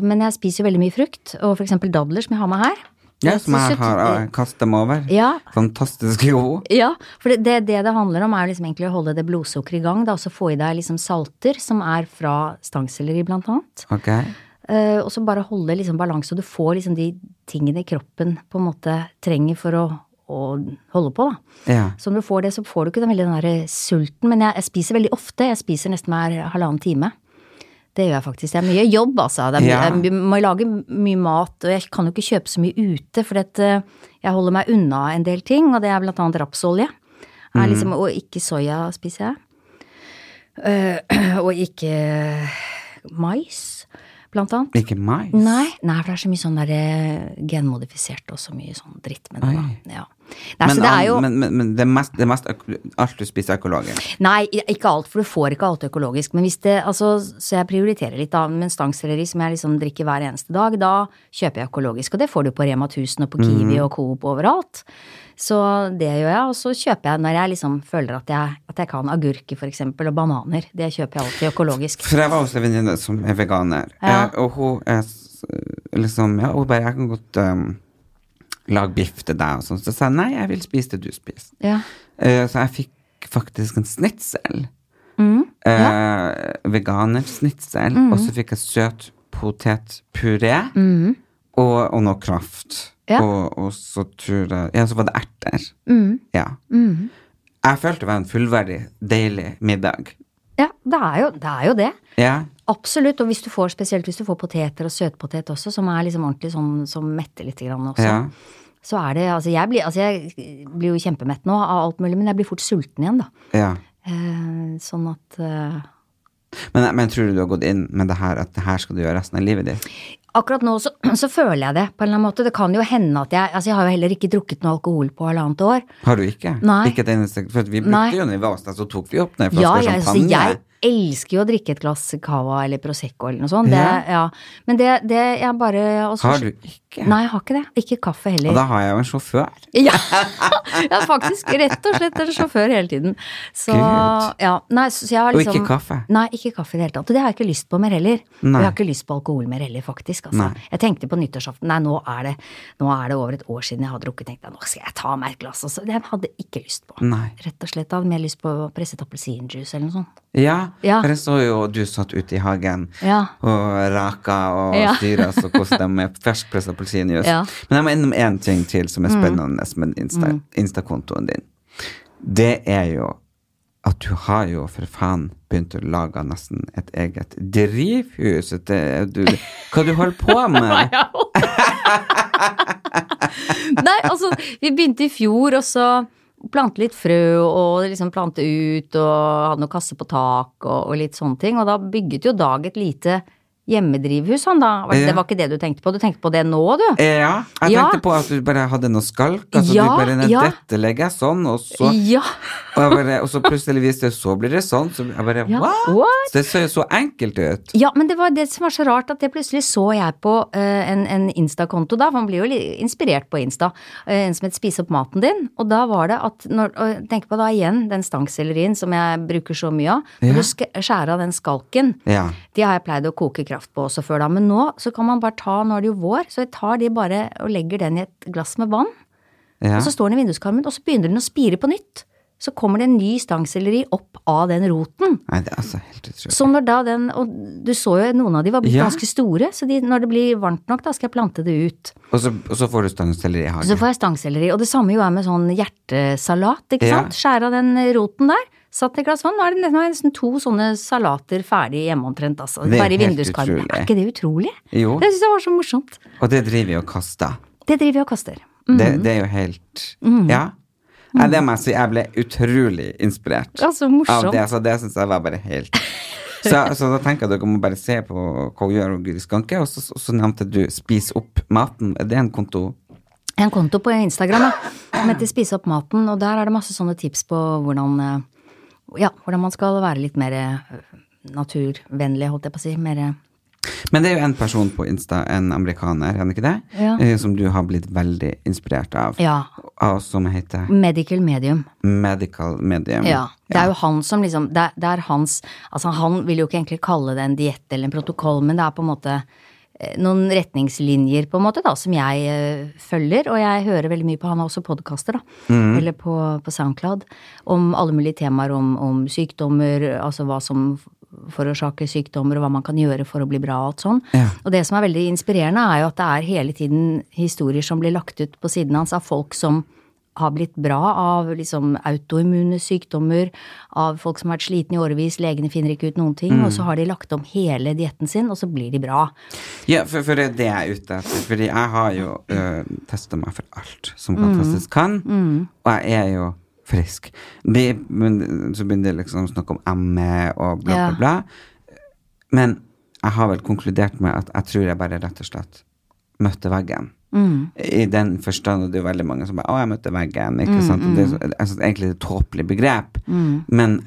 men jeg spiser jo veldig mye frukt, og eksempel dadler, som jeg har med her. Ja, som jeg har uh, kastet dem over. Ja. Fantastisk god. Ja, for det, det det det handler om, er liksom egentlig å holde det blodsukkeret i gang, da, og så få i deg liksom salter, som er fra stangselleri, blant annet. Okay. Uh, og så bare holde liksom balanse, og du får liksom de tingene kroppen på en måte trenger for å, å holde på, da. Ja. Så når du får det, så får du ikke den veldig den der sulten. Men jeg, jeg spiser veldig ofte. Jeg spiser nesten hver halvannen time. Det gjør jeg faktisk. Det er mye jobb, altså. Det er, Ja. Jeg må lage mye mat, og jeg kan jo ikke kjøpe så mye ute, for at, eh, jeg holder meg unna en del ting, og det er blant annet rapsolje. Er Mm. liksom, og ikke soya spiser jeg. Uh, og ikke mais, blant annet. Ikke mais? Nei, nei, for det er så mye sånn der eh, genmodifisert og så mye sånn dritt med det. Ja. Nei, Men, det jo men, men, men det er mest, det er mest alt du spiser er økologisk? Nei, ikke alt, for du får ikke alt økologisk. Men hvis det, altså, så jeg prioriterer litt, da. Men stangselleri som jeg liksom drikker hver eneste dag, da kjøper jeg økologisk. Og det får du på Rema 1000 og på Kiwi og Coop overalt. Så det gjør jeg. Og så kjøper jeg når jeg liksom føler at jeg, at jeg kan agurker eksempel, og bananer. Det kjøper jeg alltid økologisk. For jeg var hos en venninne som er veganer, Ja. eh, og hun er liksom Ja, hun bare 'Jeg kan godt um, lage biff til deg', og sånn. Så sa jeg nei, jeg vil spise det du spiser. Ja. Uh, så jeg fikk faktisk en snitsel. Mm, Eh, Veganersnitsel. Og så fikk jeg søt potetpuré. Og, og noe kraft. Mm. Ja. Og, og så tror jeg Ja, så var det erter. Mm. Ja. Jeg følte det var en fullverdig, deilig middag. Ja, det er jo det. Er jo det. Ja. Absolutt. Og hvis du får, spesielt hvis du får poteter og søtpotet også, som er liksom ordentlig sånn som metter litt grann også. Ja. Så er det Altså, jeg blir, altså jeg blir jo kjempemett nå av alt mulig, men jeg blir fort sulten igjen, da. ja. Eh, sånn at eh, Men, men tror du du har gått inn med det her at det her skal du gjøre resten av livet ditt? Akkurat nå så, så føler jeg det på en eller annen måte. Det kan jo hende at jeg Altså, jeg har jo heller ikke drukket noe alkohol på halvannet år. Har du ikke? Nei. Ikke et eneste For vi vi Nei. brukte jo Vasta, så tok vi opp ned Ja, flasker Ja, altså, champagne. jeg elsker jo å drikke et glass cava eller prosecco eller noe sånt. Det, Ja. ja. Men det, det jeg bare også, Har du ikke? Nei, jeg har ikke det. Ikke kaffe heller. Og da har jeg jo en sjåfør. Ja, jeg er faktisk rett og slett en sjåfør hele tiden. Så, ja, nei, så jeg har Og liksom, ikke kaffe? Nei, ikke kaffe i det hele tatt. Og det har jeg ikke lyst på mer heller. Og Nei. jeg har ikke lyst på alkohol mer heller, faktisk. Altså. Jeg tenkte på nyttårsaften, nei, nå er, det, nå er det over et år siden jeg har drukket, tenkte jeg, nå skal jeg ta meg et glass. Altså, det hadde jeg ikke lyst på. Nei. Rett og slett, jeg hadde mer lyst på presset appelsinjuice eller noe sånt. Ja, Ja. jeg så jo du satt ute i hagen Ja. og raka og Ja. styra så koste dem med ferskpressa appelsinjuice. Ja. Mm. Men jeg må innom én ting til som er spennende med Insta, Insta-kontoen din. Det er jo at du har jo for faen begynt å lage nesten et eget drivhus. Det, du, hva du holder på med? Nei, altså, vi begynte i fjor, og så plante litt frø og liksom plante ut og hadde noen kasser på tak og, og litt sånne ting. Og da bygget jo Dag et lite hjemmedrivhus, han da. Ja. Det var ikke det du tenkte på? Du tenkte på det nå, du? Ja, jeg Ja. tenkte på at du bare hadde noe skalk. Altså Ja, du bare, nei, ja. Dette legger jeg sånn, og så Ja. Og, bare, og så plutselig viste det, så blir det sånn. Så jeg bare, Ja, what? what? Det ser jo så enkelt ut. Ja, men det var det som var så rart, at det plutselig så jeg på uh, en, en Insta-konto da, for man blir jo litt inspirert på Insta, Uh, en som het Spis opp maten din, og da var det at, når, og tenk på da igjen, den stangsellerien som jeg bruker så mye av, når du sk- skjærer av den skalken, Ja. de har jeg pleid å koke kraft på også før da, men nå så kan man bare ta, nå er det jo vår, så jeg tar de bare og legger den i et glass med vann, ja. og så står den i vinduskarmen, og så begynner den å spire på nytt. Så kommer det en ny stangselleri opp av den roten. Nei, det er altså helt utrolig. Så når da den, og du så jo noen av de var blitt Ja. ganske store, så de, når det blir varmt nok, da skal jeg plante det ut. Og så, og så får du stangselleri i Så hagen. får jeg stangselleri, og det samme jo er med sånn hjertesalat, ikke Ja. sant? Skjære av den roten der, satt i glass vann, nå er det nesten, to sånne salater ferdig hjemme omtrent, altså. Det er Bare i vinduskarmen. Er ikke det utrolig? Jo. Det syns jeg var så morsomt. Og det driver vi og kaster. Det driver vi og kaster. Mm. Det, det er jo helt Ja. Jeg, det må jeg si. Jeg ble utrolig inspirert Ja, så av det. Så det syns jeg var bare helt så, så da tenker jeg at dere må bare se på hva hun gjør Guri Skanke, og så, så nevnte du Spis opp maten. Er det en konto? En konto på Instagram da, som heter Spise opp maten, og der er det masse sånne tips på hvordan, eh, ja, hvordan man skal være litt mer eh, naturvennlig, holdt jeg på å si. Mer Men det er jo en person på Insta, en amerikaner, er det ikke det? Ja. Eh, Som du har blitt veldig inspirert av. Ja. Av som heter medical medium. Medical Medium. Ja. Det er jo han som liksom det er, det er hans Altså, han vil jo ikke egentlig kalle det en diett eller en protokoll, men det er på en måte noen retningslinjer, på en måte, da, som jeg eh, følger. Og jeg hører veldig mye på Han har også podkaster, da. Eller på, på Soundcloud. Om alle mulige temaer om, om sykdommer, altså hva som forårsaker sykdommer, og hva man kan gjøre for å bli bra og alt sånn. Ja. Og det som er veldig inspirerende, er jo at det er hele tiden historier som blir lagt ut på siden hans av folk som har blitt bra av liksom autoimmune sykdommer, av folk som har vært slitne i årevis, legene finner ikke ut noen ting, og så har de lagt om hele dietten sin, og så blir de bra. Ja, for, for det er det jeg er ute etter. Fordi jeg har jo uh, testa meg for alt som man faktisk kan, og jeg er jo frisk. De, men, så begynner det liksom å snakke om ME og bla, Ja. bla, bla. Men jeg har vel konkludert med at jeg tror jeg bare rett og slett møtte veggen. I den forstand, at det er veldig mange som bare 'Å, jeg møtte veggen'. ikke sant? Og det er så, altså, egentlig et tåpelig begrep. Men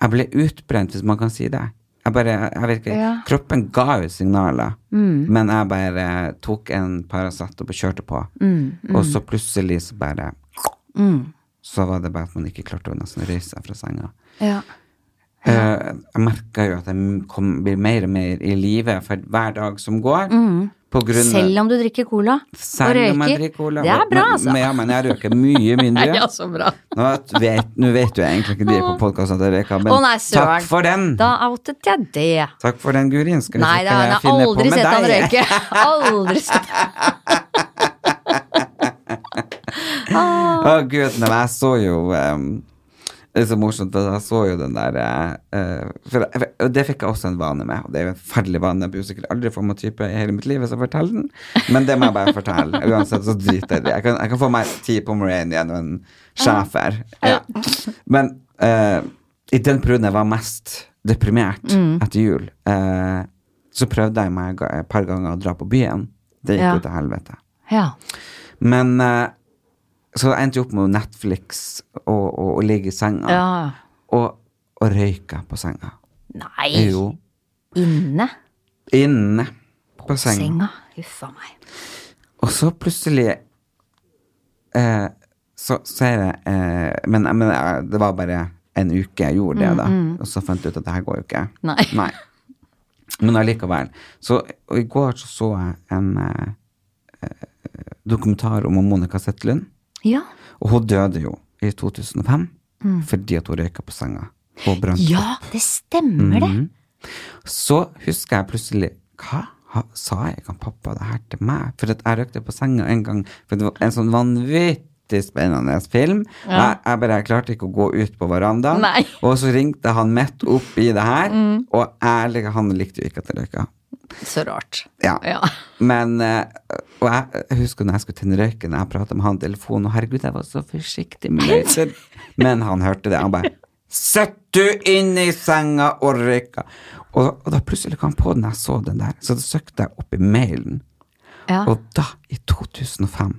jeg ble utbrent, hvis man kan si det. Jeg bare, jeg virker, Ja. Kroppen ga jo signaler, men jeg bare tok en Paracet og kjørte på. Og så plutselig så bare Så var det bare at man ikke klarte å nesten seg fra senga. Ja. Eh, jeg merker jo at jeg kom, blir mer og mer i live for hver dag som går. På grunn Selv om du drikker cola og selv røyker. om jeg drikker cola. Det er bra, altså. Men, ja, men jeg røyker mye mindre. Ja, så bra. Nå vet, nå vet jeg egentlig ikke de på podkasten at jeg røyker, men oh, nei, takk for den! Da outet jeg det. Takk for den, Gurin. Skal Nei, har jeg på aldri sett han røyke. Aldri sett Å gud, nei, jeg så jo um, Det er så morsomt, for jeg så jo den der uh, for, for, det fikk jeg også en vane med, og det er jo en forferdelig vane. Jeg blir sikkert aldri få meg type i hele mitt liv hvis jeg forteller den, men det må jeg bare fortelle. Uansett, så driter jeg i det. Jeg kan, få meg ti Pomeranian og en schæfer. Ja. Men uh, i den perioden jeg var mest deprimert etter jul, uh, så prøvde jeg meg et par ganger å dra på byen. Det gikk Ja. jo til helvete. Ja. Men så endte jeg opp med Netflix og, og, og ligge i senga. ja. Og, og røyke på senga. Nei. Jo. Inne Inne på på senga. senga. Huff a meg. Og så plutselig eh, Så er jeg eh, Men, men eh, det var bare en uke jeg gjorde det, da. Og så fant jeg ut at det her går jo ikke. Mm, Nei. Nei. Men allikevel. Så i går så, så jeg en eh, eh, dokumentar om Monica Zetterlund. Ja. Og hun døde jo i 2005 Mm. fordi at hun røyka på senga. og brant Ja, det stemmer det. Så husker jeg plutselig Hva ha, sa jeg kan pappa det her til meg? For jeg røkte på senga en gang, for det var en sånn vanvittig spennende film. Jeg, jeg bare jeg klarte ikke å gå ut på verandaen. Nei. Og så ringte han midt opp i det her, og ærlig, han likte jo ikke at jeg røyka. Så rart. Ja. Ja. Men eh, Og jeg, husker når jeg skulle tenne røyken, jeg prata med han i telefonen, og herregud, jeg var så forsiktig med røyken. Men han hørte det. Han bare Sett du inn i senga og røyka! Og, og da plutselig kom han på den jeg så den der, så da søkte jeg opp i mailen. Ja. Og da, i 2005,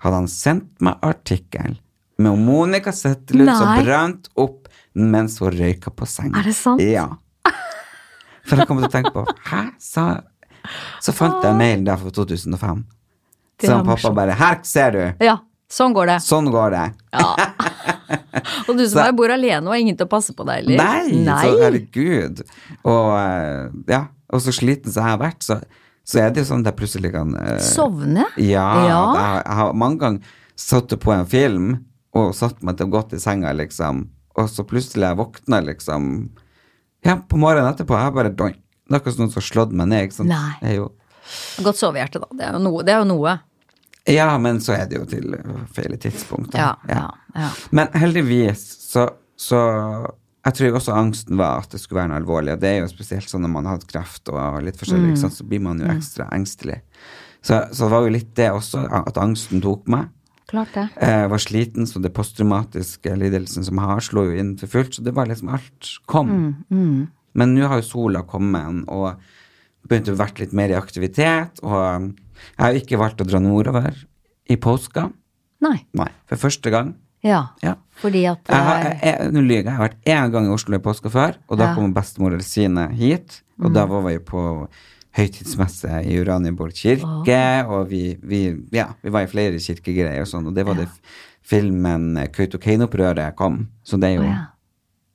hadde han sendt meg artikkel med Monica Zetterlund som brant opp mens hun røyka på senga. Er det sant? Ja. For jeg kom til å tenke på Hæ? Sa Så fant jeg mailen der fra 2005. Så pappa morsomt. bare Her ser du! Ja, sånn går det. Sånn går det. Og du som Så- bor alene og har ingen til å passe på deg, eller? Nei, så herregud. Og eh, ja, og så sliten som jeg har vært, så, så er det jo sånn at jeg plutselig kan uh, Sovne? Ja. Ja. Jeg, jeg har mange ganger satt på en film og satt meg til godt i senga, liksom, og så plutselig jeg våkna, liksom Ja, på morgenen etterpå, jeg bare. Det er akkurat som noen som har slått meg ned, ikke sant. Nei. Er jo, Godt sovehjerte, da. Det er jo noe. Det er jo noe. ja, men så er det jo til eh, feil tidspunkt. da. Ja, ja, ja. Men heldigvis så, så Jeg tror også angsten var at det skulle være noe alvorlig. Og det er jo spesielt sånn når man har hatt kreft og litt forskjellig, sant, så blir man jo ekstra engstelig. Så, så det var jo litt det også, at angsten tok meg. Klart det. Jeg var sliten, så det posttraumatiske lidelsen som jeg har, slo jo inn for fullt. Så det var liksom alt kom. Men nå har jo sola kommet, og begynt å vært litt mer i aktivitet. Og jeg har jo ikke valgt å dra nordover i påska. Nei. Nei, for første gang. Ja. Ja. Fordi at eh, nå lyver jeg, jeg har vært én gang i Oslo i påska før, og da Ja. kom bestemor Elsine hit. Og da var vi på høytidsmesse i Uranienborg kirke, og vi, vi, ja, vi var i flere kirkegreier og sånn, og det var det filmen eh, Kautokeino-opprøret kom, så det er jo oh, ja.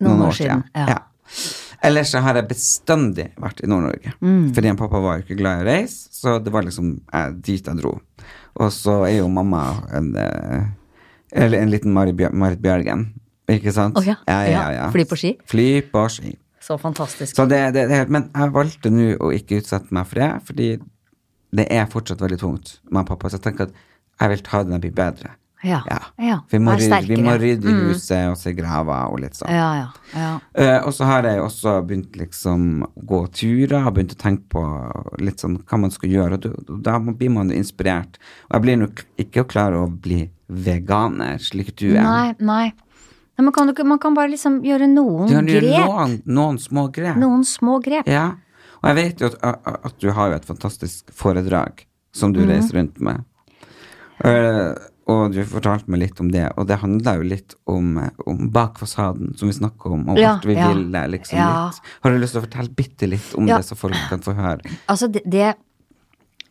Noen år siden, ja. Ellers så har jeg bestandig vært i Nord-Norge. Mm. Fordi en pappa var jo ikke glad i å reise, så det var liksom jeg, dit jeg dro. Og så er jo mamma en, eh, eller en liten Marit Bjørgen, ikke sant? Å ja, ja. Fly på ski? Fly på ski. Så fantastisk. Så det, det, det, men jeg valgte nå å ikke utsette meg for det, fordi det er fortsatt veldig tungt med pappa. Så jeg tenker at jeg vil ta den og bli bedre. Ja. ja. Vi, må rydde, vi må rydde, Mm. huset og se graver og litt sånn. Ja, ja. ja. Eh, og så har jeg også begynt liksom å gå turer, har begynt å tenke på litt sånn hva man skal gjøre, og da blir man inspirert. Og jeg blir nok ikke klar å bli veganer, slik du er. Nei, nei. Nei, man, kan, man kan bare liksom gjøre noen gjøre grep. noen, noen små grep. Noen små grep. Ja. Og jeg vet jo at, at du har jo et fantastisk foredrag som du reiser rundt med. Uh, og du fortalte meg litt om det, og det handla jo litt om, om bak fasaden, som vi snakker om, og Ja, vi ja. ville, liksom Ja. litt. Har du lyst til å fortelle bitte litt om Ja. det, så folk kan få høre? Altså, det, det,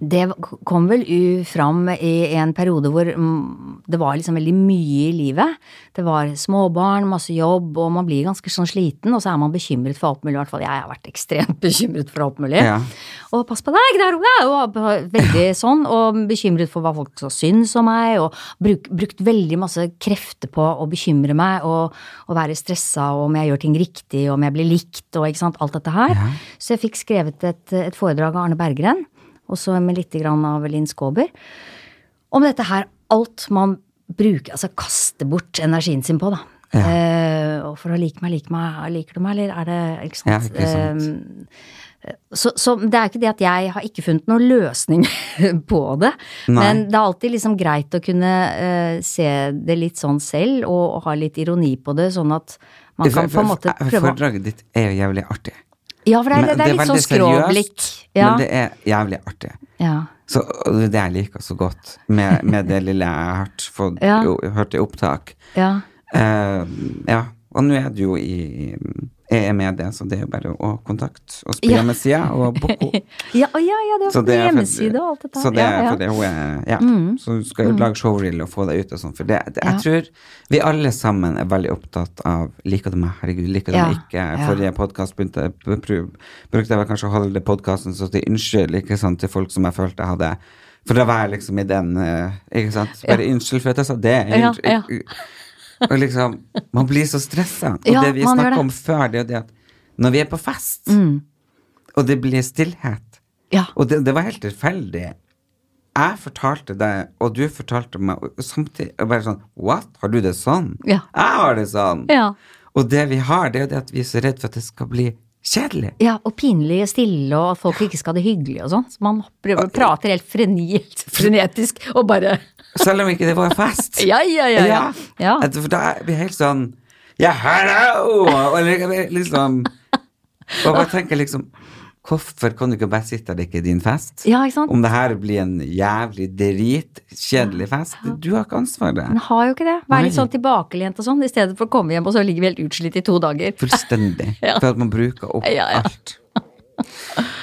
det kom vel fram i en periode hvor mm, det var liksom veldig mye i livet. Det var småbarn, masse jobb, og man blir ganske sånn sliten, og så er man bekymret for alt mulig. I hvert fall jeg har vært ekstremt bekymret for alt mulig. Ja. Og pass på deg, der er og veldig sånn, og bekymret for hva folk så syns om meg, og bruk, brukt veldig masse krefter på å bekymre meg, og, og være stressa, og om jeg gjør ting riktig, og om jeg blir likt, og ikke sant, alt dette her. Så jeg fikk skrevet et, et foredrag av Arne Berggren, og så med litt grann av Linn Skåber, om dette her, alt man bruker, altså kaster bort energien sin på, da. Eh, og for å like meg, like meg, liker du meg, eller er det, ikke sant? Ja, ikke sant. Eh, så, så det er ikke det at jeg har ikke funnet noen løsning på det, Nei. men det er alltid liksom greit å kunne eh, se det litt sånn selv, og, og ha litt ironi på det, sånn at man kan på en måte For- for- prøve Foredraget ditt er jo jævlig artig. Ja, for det er, Men det er litt sånn skråblikk. Ja, Men det er jævlig artig. ja. Så, det er det jeg liker så godt med, med det lille jeg har fått, hørt i opptak. ja. Uh, ja, og nå er du jo i jeg er med det, så det er jo bare å kontakte oss på Ja. hjemmesida og booke Ja, å, ja, ja, det var det på hjemmeside og alt dette. Så det er ja, ja. fordi hun er Ja. Mm. Så du skal jo lage showreel og få deg ut og sånn. For det, det, jeg Ja. tror vi alle sammen er veldig opptatt av Liker du meg? Herregud, liker du Ja. meg ikke? Ja. Forrige podkast brukte jeg vel kanskje å holde podkasten så til unnskyld ikke sant, til folk som jeg følte jeg hadde For da var jeg liksom i den eh, Ikke sant? Bare unnskyld for at jeg sa det. Ja, ja. Og liksom, man blir så stressa. Og Ja, det vi snakka om før, det er det at når vi er på fest, og det blir stillhet Ja. Og det, det var helt tilfeldig. Jeg fortalte deg, og du fortalte meg, samtidig og bare sånn What? Har du det sånn? Ja. Jeg har det sånn. Ja. Og det vi har, det er jo det at vi er så redd for at det skal bli kjedelig. Ja, og pinlig og stille, og at folk ikke skal ha det hyggelig og sånn. Så man prøver å prate helt frenilt, frenetisk, og bare Selv om ikke det var fest. Ja, ja, ja. ja. ja. For da blir jeg helt sånn Ja, hallo! Og liksom Og bare tenker liksom Hvorfor kan du ikke bare sitte der det ikke er din fest? Ja, ikke sant? Om det her blir en jævlig dritkjedelig fest, du har ikke ansvaret. Men har jo ikke det. Være litt sånn tilbakelent og sånn, i stedet for å komme hjem og så ligger vi helt utslitt i to dager. Fullstendig. Ja. For at man bruker opp Ja, ja. alt.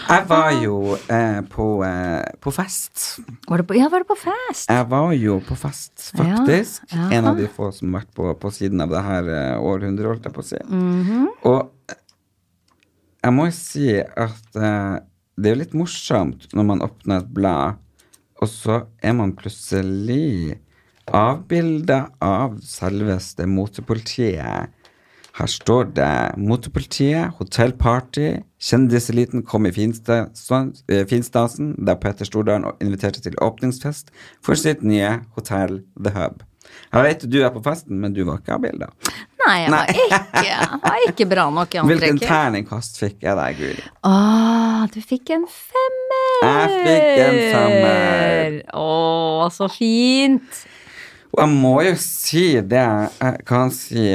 Jeg var jo eh, på, eh, på fest. Var på, ja, var det på fest? Jeg var jo på fest, faktisk. Ja, ja. En av de få som har vært på, på siden av det her eh, århundret, holdt jeg på å si. Mhm. Og eh, jeg må jo si at eh, det er jo litt morsomt når man åpner et blad, og så er man plutselig avbilda av selveste motepolitiet. Her står det 'Motepolitiet, hotellparty, kjendiseliten kom i Finstasen, eh, da Petter Stordalen inviterte til åpningsfest for sitt nye hotell The Hub'. Jeg vet du er på festen, men du var ikke avbilda. Nei, jeg var ikke, jeg var ikke bra nok i Hvilken terningkast fikk jeg deg, Guri? Åh, du fikk en femmer! Jeg fikk en femmer. Åh, så fint! Og jeg må jo si det jeg kan si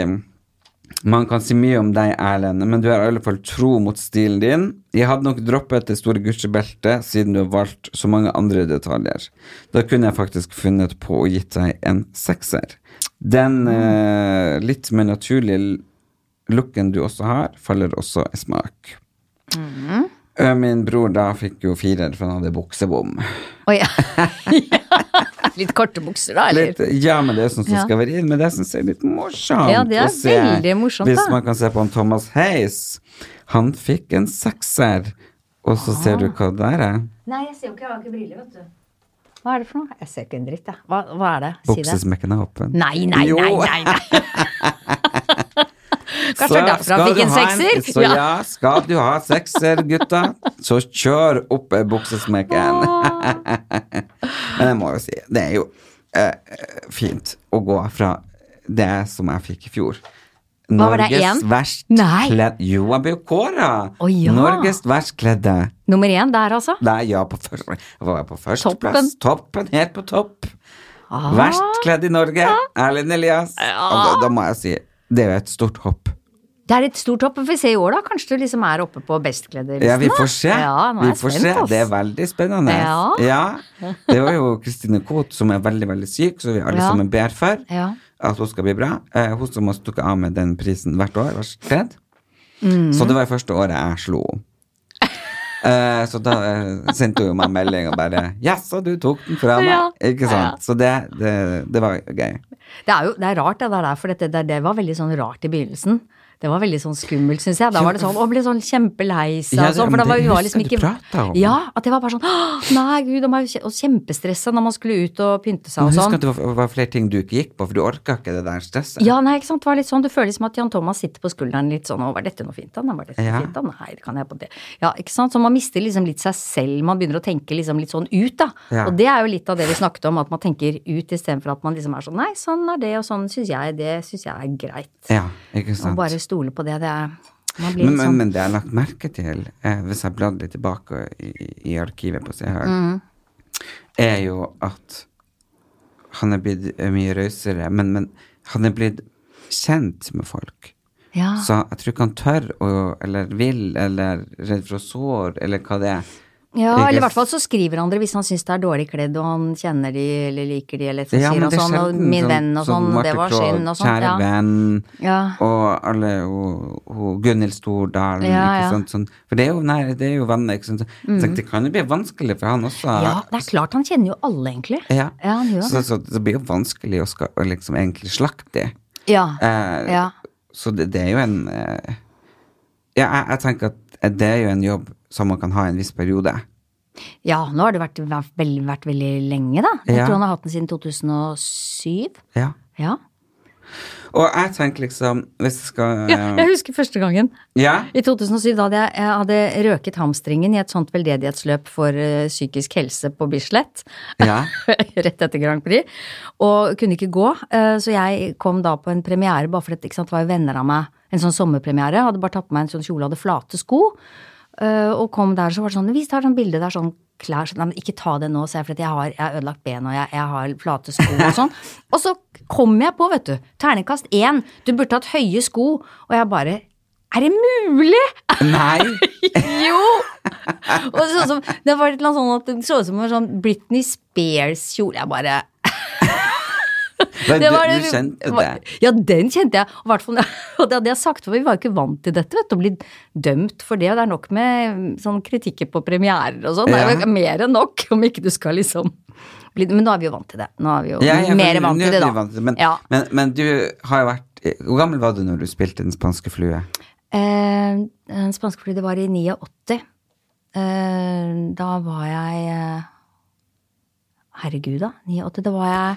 Man kan si mye om deg, Erlend, men du er i alle fall tro mot stilen din. Jeg hadde nok droppet det store Gucci-beltet, siden du har valgt så mange andre detaljer. Da kunne jeg faktisk funnet på å gitt deg en sekser. Den eh, litt mer naturlige looken du også har, faller også i smak. Eh, Min bror da fikk jo firer, for han hadde buksebom. Oi, ja. Litt korte bukser, da, eller? Litt, ja, men det er sånn som Ja. skal være inn, men det syns jeg er litt morsomt. Ja, det er å se. veldig morsomt, Hvis man kan se på han Thomas Hayes, han fikk en sekser, og så ser du hva det der er. Nei, jeg ser jo ikke, jeg har ikke briller, vet du. Hva er det for noe? Jeg ser ikke en dritt, jeg. Hva, hva er det? Si det. Buksesmekken er åpen. Nei, nei, nei, nei, nei. Kanskje det er derfor han fikk en sekser? sekser? Så ja. skal du ha sekser, gutta, så kjør opp eh, buksesmekken. Men jeg må jo si, det er jo eh, fint å gå fra det som jeg fikk i fjor. Var Norges verst Nei. kledd Jo, jeg ble jo kåra! Oh, ja. Norges verst kledde. Nummer én der, altså? Nei, ja, på første, jeg på førsteplass. Toppen. Toppen, helt på topp. Ah. Verst kledd i Norge. Erlend Elias. Og da, da må jeg si, det er jo et stort hopp. Det er et stort hopp. Vi får se i år, da. Kanskje du liksom er oppe på bestkledde-listen? Ja, vi får se. Ja, nå er vi får spent, se. Det er veldig spennende. Ja. ja. Det var jo Kristine Koht som er veldig, veldig syk, så vi alle Ja. sammen ber for Ja. at hun skal bli bra. Eh, hun som har stukket av med den prisen hvert år, var kledd. Mm. Så det var det første året jeg slo henne. Eh, så da eh, sendte hun jo meg melding og bare 'Jaså, du tok den fra meg?' Ja. Ikke sant? Så det, det, det var gøy. Det er jo det er rart, det der, for dette, det, det var veldig sånn rart i begynnelsen. Det var veldig sånn skummelt, syns jeg. Da var det sånn, å, ble sånn kjempelei seg Ja, og sånn. det- For da var vi var liksom ikke. Ja, at det var bare sånn Nei, gud, de var og kjempestressa når man skulle ut og pynte seg og sånn. husk at det var, var flere ting du ikke gikk på, for du orka ikke det der stresset. Ja, nei, ikke sant. Det var litt sånn, du føler som at Jan Thomas sitter på skulderen litt sånn, å, var dette noe fint da? Var dette Ja. fint da? Nei, det kan jeg på det. Ja, ikke sant. Så man mister liksom litt seg selv, man begynner å tenke liksom litt sånn ut, da. Ja. Og det er jo litt av det vi snakket om, at man tenker ut istedenfor at man liksom er sånn, nei, sånn er det, og sånn syns jeg, det syns jeg er greit. Ja, ikke sant. Stole på det, det er Man blir Men, sånn men det jeg har lagt merke til, eh, hvis jeg bladde litt tilbake i, i- arkivet på Se Hør, Mm. er jo at han er blitt eh, mye rausere, men, men han er blitt kjent med folk. Ja. Så jeg tror ikke han tør, å, eller vil, eller redd for å såre, eller hva det er. Ja, eller i hvert fall så skriver han det hvis han syns det er dårlig kledd, og han kjenner de eller liker de, eller så Ja, sier er sånn, og min sånn- venn og sånn, sånn det var synd og sånn. Kjære Ja. venn, Ja. og alle og, og Gunhild Stordalen, Ja, ikke sant. Sånn, for det er jo, nei, det er jo venner, ikke sant. Så jeg tenkte, Det kan jo bli vanskelig for han også. ja, det er klart han kjenner jo alle, egentlig. Ja, Ja, han gjør så, så det blir jo vanskelig å, skal, å liksom egentlig slakte. Ja. Eh, Ja. Så det, det er jo en eh, Ja, jeg, jeg tenker at det er jo en jobb som man kan ha i en viss periode. ja, nå har det vært, vært, vært veldig lenge, da. Jeg Ja. tror han har hatt den siden 2007. Ja. Ja. Og jeg tenker liksom, hvis jeg skal Ja, jeg husker første gangen. Ja? I 2007 da hadde jeg, jeg hadde røket hamstringen i et sånt veldedighetsløp for eh, psykisk helse på Bislett. Ja. Rett etter Grand Prix. Og kunne ikke gå, eh, så jeg kom da på en premiere bare fordi det var jo venner av meg. En sånn sommerpremiere. Hadde bare tatt på meg en sånn kjole, hadde flate sko. Eh, og kom der, så var det sånn Vi tar sånn bilde der, sånn klær sånn, Nei, men ikke ta det nå, sa jeg, for jeg har, jeg har ødelagt ben, og jeg, jeg har flate sko og sånn. og så kom jeg på, vet du. Terningkast én. Du burde hatt høye sko. Og jeg bare Er det mulig?! Nei. Jo! Og det så Det var litt sånn at det så ut som en sånn Britney Spears-kjole. Jeg bare Men det var du du kjente det? Ja, den kjente jeg. Og, og det hadde jeg sagt, for vi var jo ikke vant til dette, vet du, å bli dømt for det. Og det er nok med sånn kritikker på premierer og sånn. Det er jo mer enn nok, om ikke du skal liksom bli Men nå er vi jo vant til det. Nå er vi jo Ja, ja, mer men- vant til det, da. vant til det, Men, ja. men, men du har jo vært Hvor gammel var du når du spilte Den spanske flue? Eh, den spanske flue, det var i 89. Eh, da var jeg eh, Herregud, da. 89. Da var jeg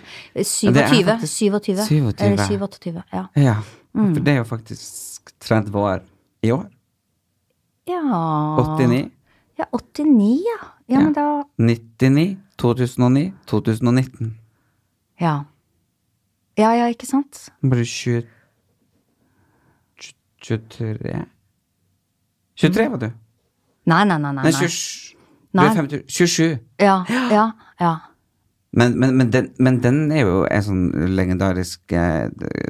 Ja, det er 27. 27. 27. Eller 27, ja. Ja. Mm. For det er jo faktisk 30 år i år. Ja 89. Ja, 89, ja. Ja, men da 99. 2009. 2019. Ja. Ja, ja, ikke sant? Bare 20 23 23 var du? Nei, nei, nei. nei, Nei, nei. 27. Du Nei. er 50, 27. Ja, ja, ja. Men, men, men, den, men den er jo en sånn legendarisk eh,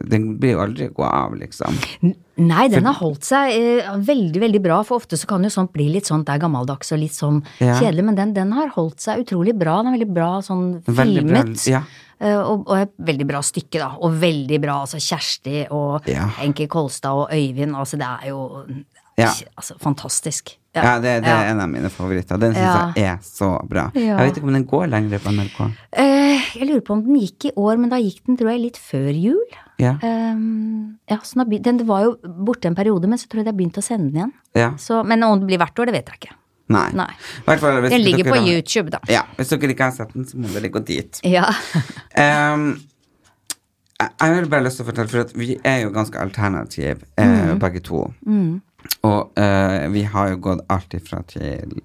Den blir jo aldri gå av, liksom. Nei, den har holdt seg eh, veldig, veldig bra, for ofte så kan jo sånt bli litt sånn, det er gammeldags og litt sånn Ja. kjedelig, men den, den har holdt seg utrolig bra. Den er veldig bra sånn Veldig bra, filmet. ja. Eh, og, og et veldig bra stykke, da. Og veldig bra, altså Kjersti og Ja. Enki Kolstad og Øyvind, altså det er jo altså, fantastisk. Ja, det, det er Ja. en av mine favoritter. Den syns Ja. jeg er så bra. Ja. Jeg vet ikke om den går lenger på NRK. Eh, jeg lurer på om den gikk i år, men da gikk den tror jeg litt før jul. Ja. Um, ja, så den, den var jo borte en periode, men så tror jeg de har begynt å sende den igjen. ja. Så, men om det blir hvert år, det vet jeg ikke. Nei. Nei. Fall Den ligger på har- YouTube, da. Ja, Hvis dere ikke har sett den, så må dere gå dit. Ja. um, jeg jeg har bare lyst til å fortelle, for vi er jo ganske alternative, eh, Mm. begge to. Og eh, vi har jo gått alt ifra til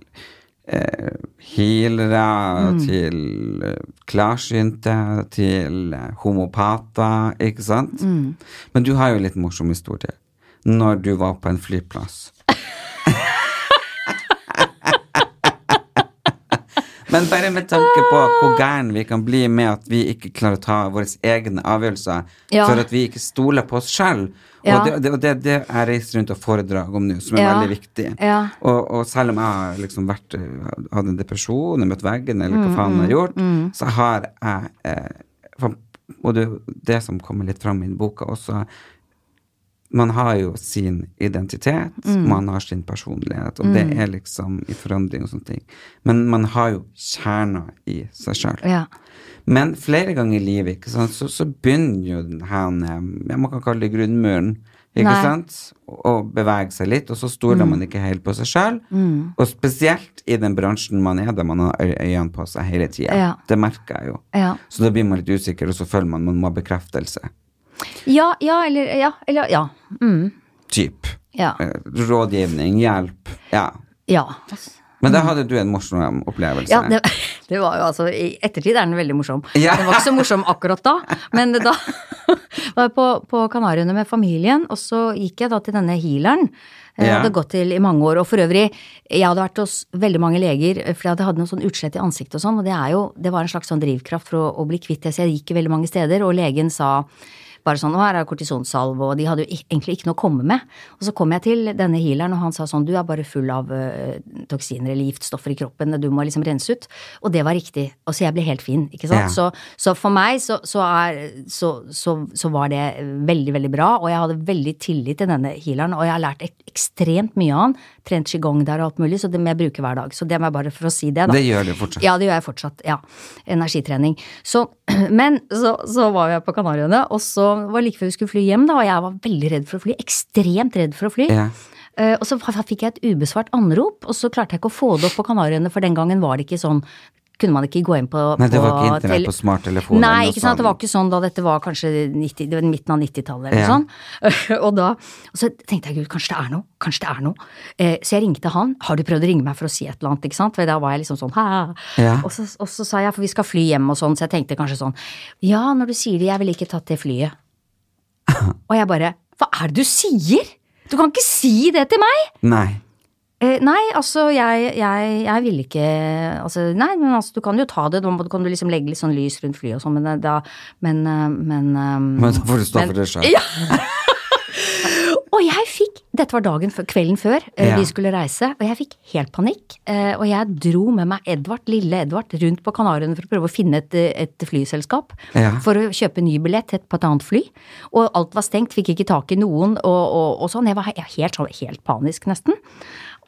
eh, healere, Mm. til eh, klarsynte, til eh, homopater, ikke sant? Mm. Men du har jo litt morsom historie. Når du var på en flyplass. Men bare med tanke på hvor gæren vi kan bli med at vi ikke klarer å ta våre egne avgjørelser, Ja. for at vi ikke stoler på oss sjøl. Ja. Og det, det, det, jeg reiser rundt og foredrag om nå, som er Ja. veldig viktig. Ja. Og, og selv om jeg har liksom vært hatt en depresjon, møtt veggen, eller Mm, hva faen jeg har gjort, så har jeg eh, Og det, det som kommer litt fram i boka også, man har jo sin identitet, Mm. man har sin personlighet, og det er liksom i forandring og sånne ting. Men man har jo kjerner i seg sjøl. ja. Men flere ganger i livet sant, så, så begynner jo den her Man kan kalle det grunnmuren. Ikke Nei. sant? Å bevege seg litt, og så stoler man ikke helt på seg sjøl. Og spesielt i den bransjen man er, der man har øynene på seg hele tida. Ja. Det merker jeg jo. Ja. Så da blir man litt usikker, og så føler man man må ha bekreftelse. Ja, ja, eller Ja. Eller, ja. Mm. Typ. Ja. Eh, Rådgivning, hjelp. Ja. ja. Men da hadde du en morsom opplevelse. Ja, det, det var jo altså I ettertid er den veldig morsom. Ja. Den var ikke så morsom akkurat da, men da var jeg på, på Kanariøyene med familien, og så gikk jeg da til denne healeren. Jeg Ja. hadde gått til i mange år, og for øvrig, jeg hadde vært hos veldig mange leger, for jeg hadde noe sånn utslett i ansiktet og sånn, og det jo, det var en slags sånn drivkraft for å, å bli kvitt det, så jeg gikk veldig mange steder, og legen sa bare sånn, 'Å, her er kortisonsalve, og de hadde jo egentlig ikke noe å komme med. Og så kom jeg til denne healeren, og han sa sånn, du er bare full av uh, toksiner eller giftstoffer i kroppen, du må liksom rense ut. Og det var riktig. Og så jeg ble helt fin, ikke sant. Ja. Så, så for meg så, så, er, så, var det veldig, veldig bra, og jeg hadde veldig tillit til denne healeren, og jeg har lært ek ekstremt mye av han. Trent qigong der og alt mulig, så det må jeg bruke hver dag. Så det må jeg bare for å si det, da. Det gjør du fortsatt. Ja, det gjør jeg fortsatt. Ja. Energitrening. Så, men så, så var jeg på Kanariøyene, og så var like før vi skulle fly hjem, da, og jeg var veldig redd for å fly. Ekstremt redd for å fly. Ja. Eh, og så fikk jeg et ubesvart anrop, og så klarte jeg ikke å få det opp på Kanariøyene, for den gangen var det ikke sånn kunne man ikke gå inn på Nei, det var ikke internett på smarttelefonen? Nei, ikke sant. Det var ikke sånn da dette var kanskje 90, det var midten av 90-tallet eller Ja. sånt. og da og så tenkte jeg gud, kanskje det er noe. Kanskje det er noe. Eh, så jeg ringte han. Har du prøvd å ringe meg for å si et eller annet? ikke sant? For da var jeg liksom sånn hæ? Ja. Og, så, og så sa jeg, for vi skal fly hjem og sånn, så jeg tenkte kanskje sånn ja, når du sier det, jeg ville ikke tatt det flyet. og jeg bare hva er det du sier? Du kan ikke si det til meg! Nei. Eh, nei, altså jeg, jeg, jeg ville ikke altså, Nei, men altså du kan jo ta det, da kan du liksom legge litt sånn lys rundt flyet og sånn, men da Men, eh, men, um, Men da får du stå for det sjøl. Ja. Og jeg fikk Dette var dagen før, kvelden før eh, Ja. vi skulle reise, og jeg fikk helt panikk. eh, Og jeg dro med meg Edvard, lille Edvard, rundt på Kanariøyene for å prøve å finne et, et flyselskap. Ja. For å kjøpe ny billett til på et annet fly. Og alt var stengt, fikk ikke tak i noen og, og, og sånn. Jeg var helt, sånn, helt panisk, nesten.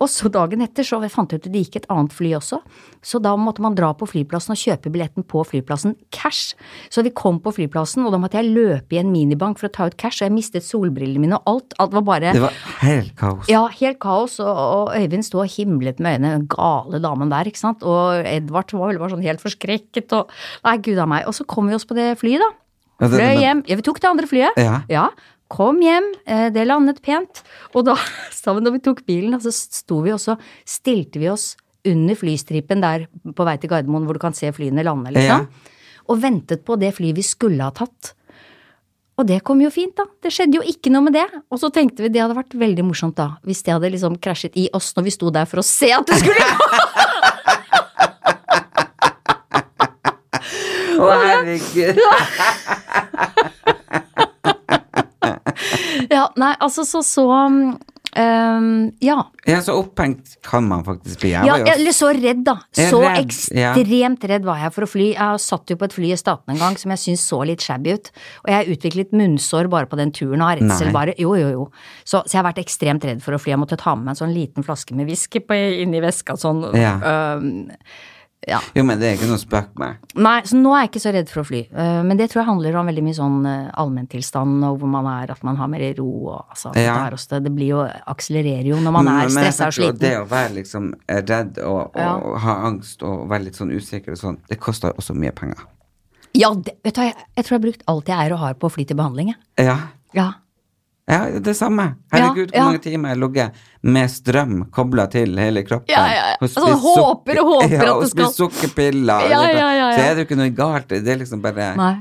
Og så dagen etter så fant jeg ut at det gikk et annet fly også. Så da måtte man dra på flyplassen og kjøpe billetten på flyplassen cash. Så vi kom på flyplassen, og da måtte jeg løpe i en minibank for å ta ut cash, og jeg mistet solbrillene mine og alt. Alt var bare Det var helt kaos. ja, helt kaos, og, og Øyvind sto og himlet med øynene, den gale damen der, ikke sant, og Edvard var vel bare sånn helt forskrekket, og nei, gud av meg. Og så kom vi oss på det flyet, da. Ja, Fløy hjem. Ja, vi tok det andre flyet. Ja. Kom hjem, eh, det landet pent. Og da, sammen da vi tok bilen, så sto vi også, stilte vi oss under flystripen der på vei til Gardermoen, hvor du kan se flyene lande, liksom. Og ventet på det flyet vi skulle ha tatt. Og det kom jo fint, da. Det skjedde jo ikke noe med det. Og så tenkte vi det hadde vært veldig morsomt da, hvis det hadde liksom krasjet i oss når vi sto der for å se at det skulle gå! Å, herregud. Ja, nei, altså så så um, Ja. Ja, så opphengt kan man faktisk bli. Jeg Ja, eller så redd, da. Så redd, ekstremt redd var jeg for å fly. Jeg satt jo på et fly i Statene en gang som jeg syntes så litt shabby ut. Og jeg utviklet munnsår bare på den turen og har redsel, bare. Jo, jo, jo. Så, så jeg har vært ekstremt redd for å fly. Jeg måtte ta med meg en sånn liten flaske med whisky inni veska sånn. Ja. Um, ja. Jo, men det er ikke noe spøk med. Nei, så nå er jeg ikke så redd for å fly. Uh, men det tror jeg handler om veldig mye sånn uh, allmenntilstand og hvor man er, at man har mer ro og altså Ja. det, det blir jo akselererer jo når man er stressa og sliten. Det å være liksom redd og, og Ja. ha angst og være litt sånn usikker og sånn, det koster også mye penger. Ja, det, vet du hva, jeg, jeg tror jeg har brukt alt jeg er og har på å fly til behandling, jeg. Ja. Ja. Ja, det samme. Herregud, Ja, hvor mange timer jeg har ligget med strøm kobla til hele kroppen. Ja, ja, ja. Og spist håper og håper ja, at du skal- spist sukkerpiller. Ja, ja, ja, ja. Så er det jo ikke noe galt. Det er liksom bare Nei.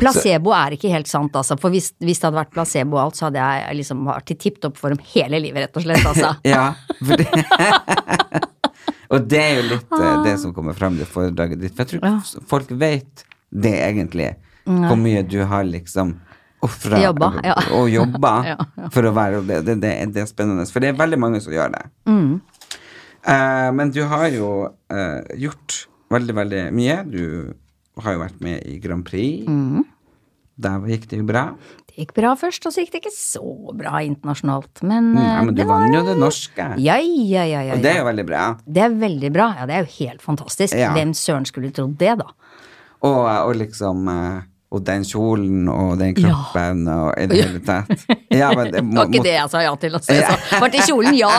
Placebo er ikke helt sant, altså. For hvis, hvis det hadde vært placebo og alt, så hadde jeg liksom vært i tipp topp form hele livet, rett og slett, altså. Ja, for det Og det er jo litt eh, det som kommer frem i foredraget ditt. For jeg tror folk vet det egentlig. Hvor mye du har liksom ofra Jobba, ja. og jobba Ja, ja. for å være det. Det, det, det er spennende. For det er veldig mange som gjør det. Mm. Uh, men du har jo uh, gjort veldig, veldig mye. Du har jo vært med i Grand Prix. Mm. Der gikk det jo bra. Det gikk bra først, og så gikk det ikke så bra internasjonalt. Men, Mm, eh, ja, men du var vant jo det norske. Ja, ja, ja, ja, Og det er jo veldig bra. Det er veldig bra. Ja, det er jo helt fantastisk. Hvem søren skulle trodd det, da? Og, og liksom eh, Og den kjolen og den kroppen og i det hele tatt. Ja, men det, var ikke det jeg sa ja til. Altså. Sa, var til kjolen, ja!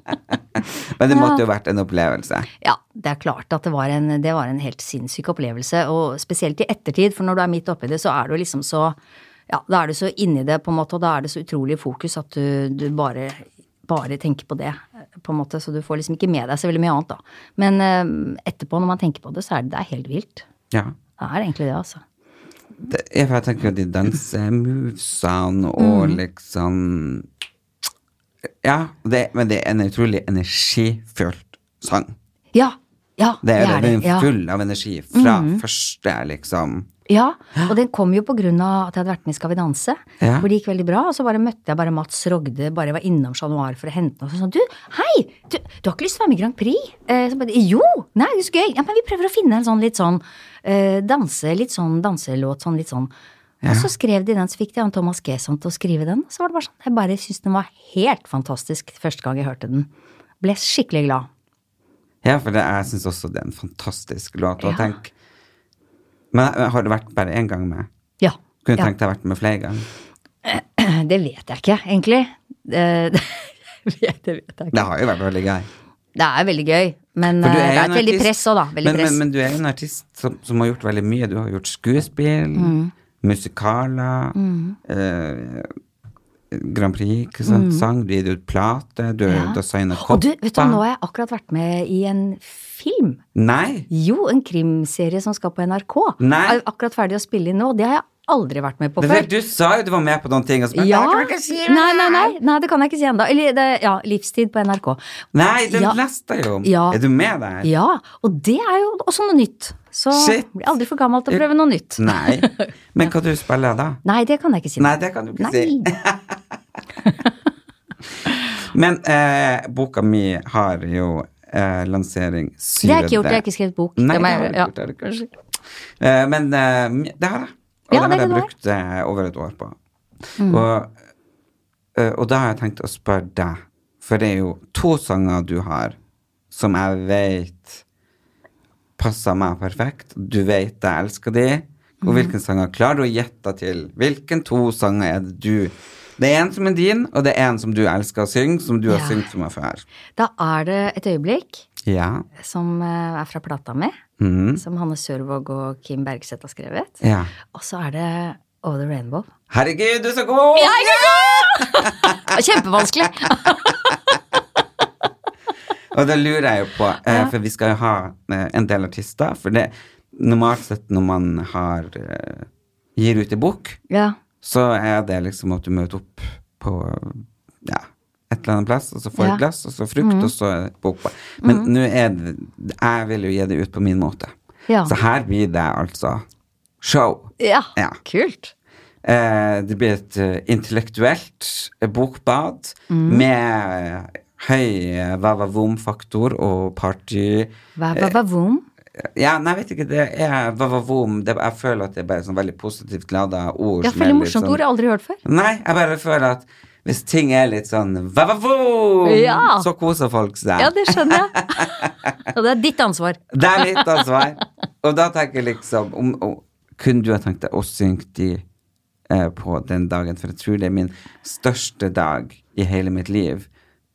men det måtte jo vært en opplevelse. Ja, det er klart at det var, en, det var en helt sinnssyk opplevelse, og spesielt i ettertid, for når du er midt oppi det, så er du liksom så Ja, da er du så inni det, på en måte, og da er det så utrolig fokus at du, du bare bare tenker på det, på en måte, så du får liksom ikke med deg så veldig mye annet, da. Men eh, etterpå, når man tenker på det, så er det, det er helt vilt. Ja. Det er egentlig det, altså. Det, jeg, jeg tenker at de dansemovesene og Mm. liksom Ja, det, men det er en utrolig energifylt sang. Ja, ja, Det er, det. den er full av energi fra første, liksom Ja, og den kom jo på grunn av at jeg hadde vært med i Skal vi danse, Ja. hvor det gikk veldig bra, og så bare møtte jeg bare Mats Rogde, bare var innom Chat Noir for å hente noe, og så sånn, du, hei, du, du har ikke lyst til å være med i Grand Prix? Eh, så bare, jo, nei, det er så gøy, ja, men vi prøver å finne en sånn litt sånn, eh, danse, litt sånn danselåt, sånn litt sånn, og så skrev de den, så fikk de han Thomas Gesson til å skrive den, så var det bare sånn, jeg bare syntes den var helt fantastisk første gang jeg hørte den. Ble skikkelig glad. Ja, for det, jeg syns også det er en fantastisk låt. Og Ja. tenk Men men har det vært bare én gang med? Ja. Kunne ja. tenkt deg vært med flere ganger. Det vet jeg ikke, egentlig. Det, det, vet, jeg ikke. Det har jo vært veldig gøy. Det er veldig gøy, men du eh, det er et veldig press òg, da. Veldig men, press. Men, men du er en artist som, som har gjort veldig mye. Du har gjort skuespill, Mm. musikaler, eh, Grand Prix, ikke sant? sang, du gitt ut plate, du, Ja. du har Og du, vet du, nå har jeg akkurat vært med i en film. Nei! Jo, en krimserie som skal på NRK. Nei. Er akkurat ferdig å spille inn nå. Det har jeg aldri vært med på før. du sa jo du var med på noen ting, og så Ja. «Nei, si Nei, nei, nei, nei, det kan jeg ikke si ennå. Eller, det, ja, Livstid på NRK. Nei, den Ja. leste jeg jo om. Ja. Er du med der? Ja, og det er jo også noe nytt. Så Shit. blir aldri for gammel til å prøve noe nytt. Nei. Men hva du spiller da? Nei, det kan jeg ikke si. Nei, det kan du ikke si. Men eh, boka mi har jo eh, lansering 7. Det har jeg ikke gjort, jeg har ikke skrevet bok. Nei, Det har det jeg har du gjøre, ikke gjort, det har. Eh, men eh, det har jeg. Og Ja, det har jeg brukt eh, over et år på. Mm. Og, eh, og da har jeg tenkt å spørre deg, for det er jo to sanger du har som jeg vet passer meg perfekt. Du vet jeg elsker de. Og Mm. sanger klarer du å gjette til? Hvilken to sanger er det du Det er en som er din, og det er en som du elsker å synge, som du har Ja. syngt for meg før. Da er det et øyeblikk Ja. som eh, er fra plata mi, mm. som Hanne Sørvåg og Kim Bergseth har skrevet. ja. Og så er det Over the Rainbow. Herregud, du er så god! Det er Kjempevanskelig! Og da lurer jeg jo på, eh, for vi skal jo ha eh, en del artister, for det normalt sett når man har gir ut en bok, Ja. Så er det liksom at du møter opp på ja, et eller annet plass, og så får du Ja. et glass, og så frukt, og så bok på. Men nå er det Jeg vil jo gi det ut på min måte. Ja. Så her blir det altså show. ja. Kult. Eh, det blir et eh, intellektuelt bokbad bokbad med eh, høy eh, va-va-vom-faktor og party... Hva, vom? Ja, nei, jeg vet ikke, det er va-va-vom det, Jeg føler at det er bare sånn veldig positivt lada ord. Ja, veldig morsomt sånn- ord. Jeg har aldri hørt før. Nei, jeg bare føler at hvis ting er litt sånn va-va-vom, Ja. så koser folk seg. Ja, det skjønner jeg. Og det er ditt ansvar. Det er mitt ansvar. Og da tenker jeg liksom om, om, Kunne du ha tenkt deg å synge de eh, på den dagen? For jeg tror det er min største dag i hele mitt liv.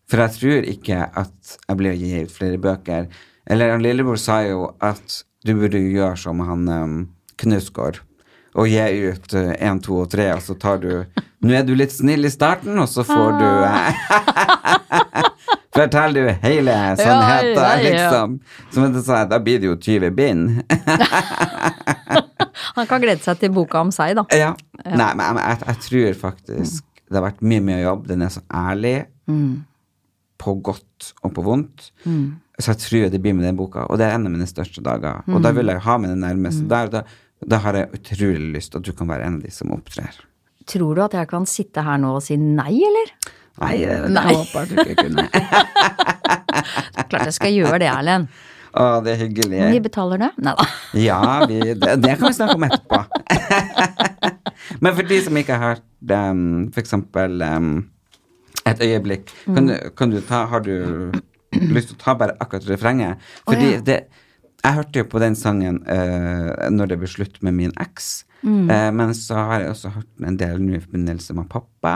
For jeg tror ikke at jeg blir å gi ut flere bøker. Eller han lillebror sa jo at du burde jo gjøre som han um, Knausgård. Og gi ut én, to og tre, og så tar du Nå er du litt snill i starten, og så får du eh, Forteller du hele sannheten, ja, ja. liksom. Som jeg sa, da blir det jo 20 bind. Han kan glede seg til boka om seg, da. Ja. Nei, men jeg, jeg, tror faktisk det har vært mye, mye jobb. Den er så ærlig. På godt og på vondt. Så jeg tror det blir med den boka. Og det er en av mine største dager. Og da vil jeg ha med den nærmeste der. Da, da har jeg utrolig lyst at du kan være en av de som opptrer. Tror du at jeg kan sitte her nå og si nei, eller? Nei, det, Nei. håper jeg at du ikke kunne. Klart jeg skal gjøre det, Erlend. Å, det er hyggelig. Vi betaler det? Nei da. Ja, vi, det, det kan vi snakke om etterpå. Men for de som ikke har hørt um, eksempel um, et øyeblikk, kan, du, kan du ta Har du lyst til å ta bare akkurat refrenget? Fordi oh, ja. det Jeg hørte jo på den sangen uh, når det ble slutt med min eks, Eh, men så har jeg også hørt den en del nå i forbindelse med pappa.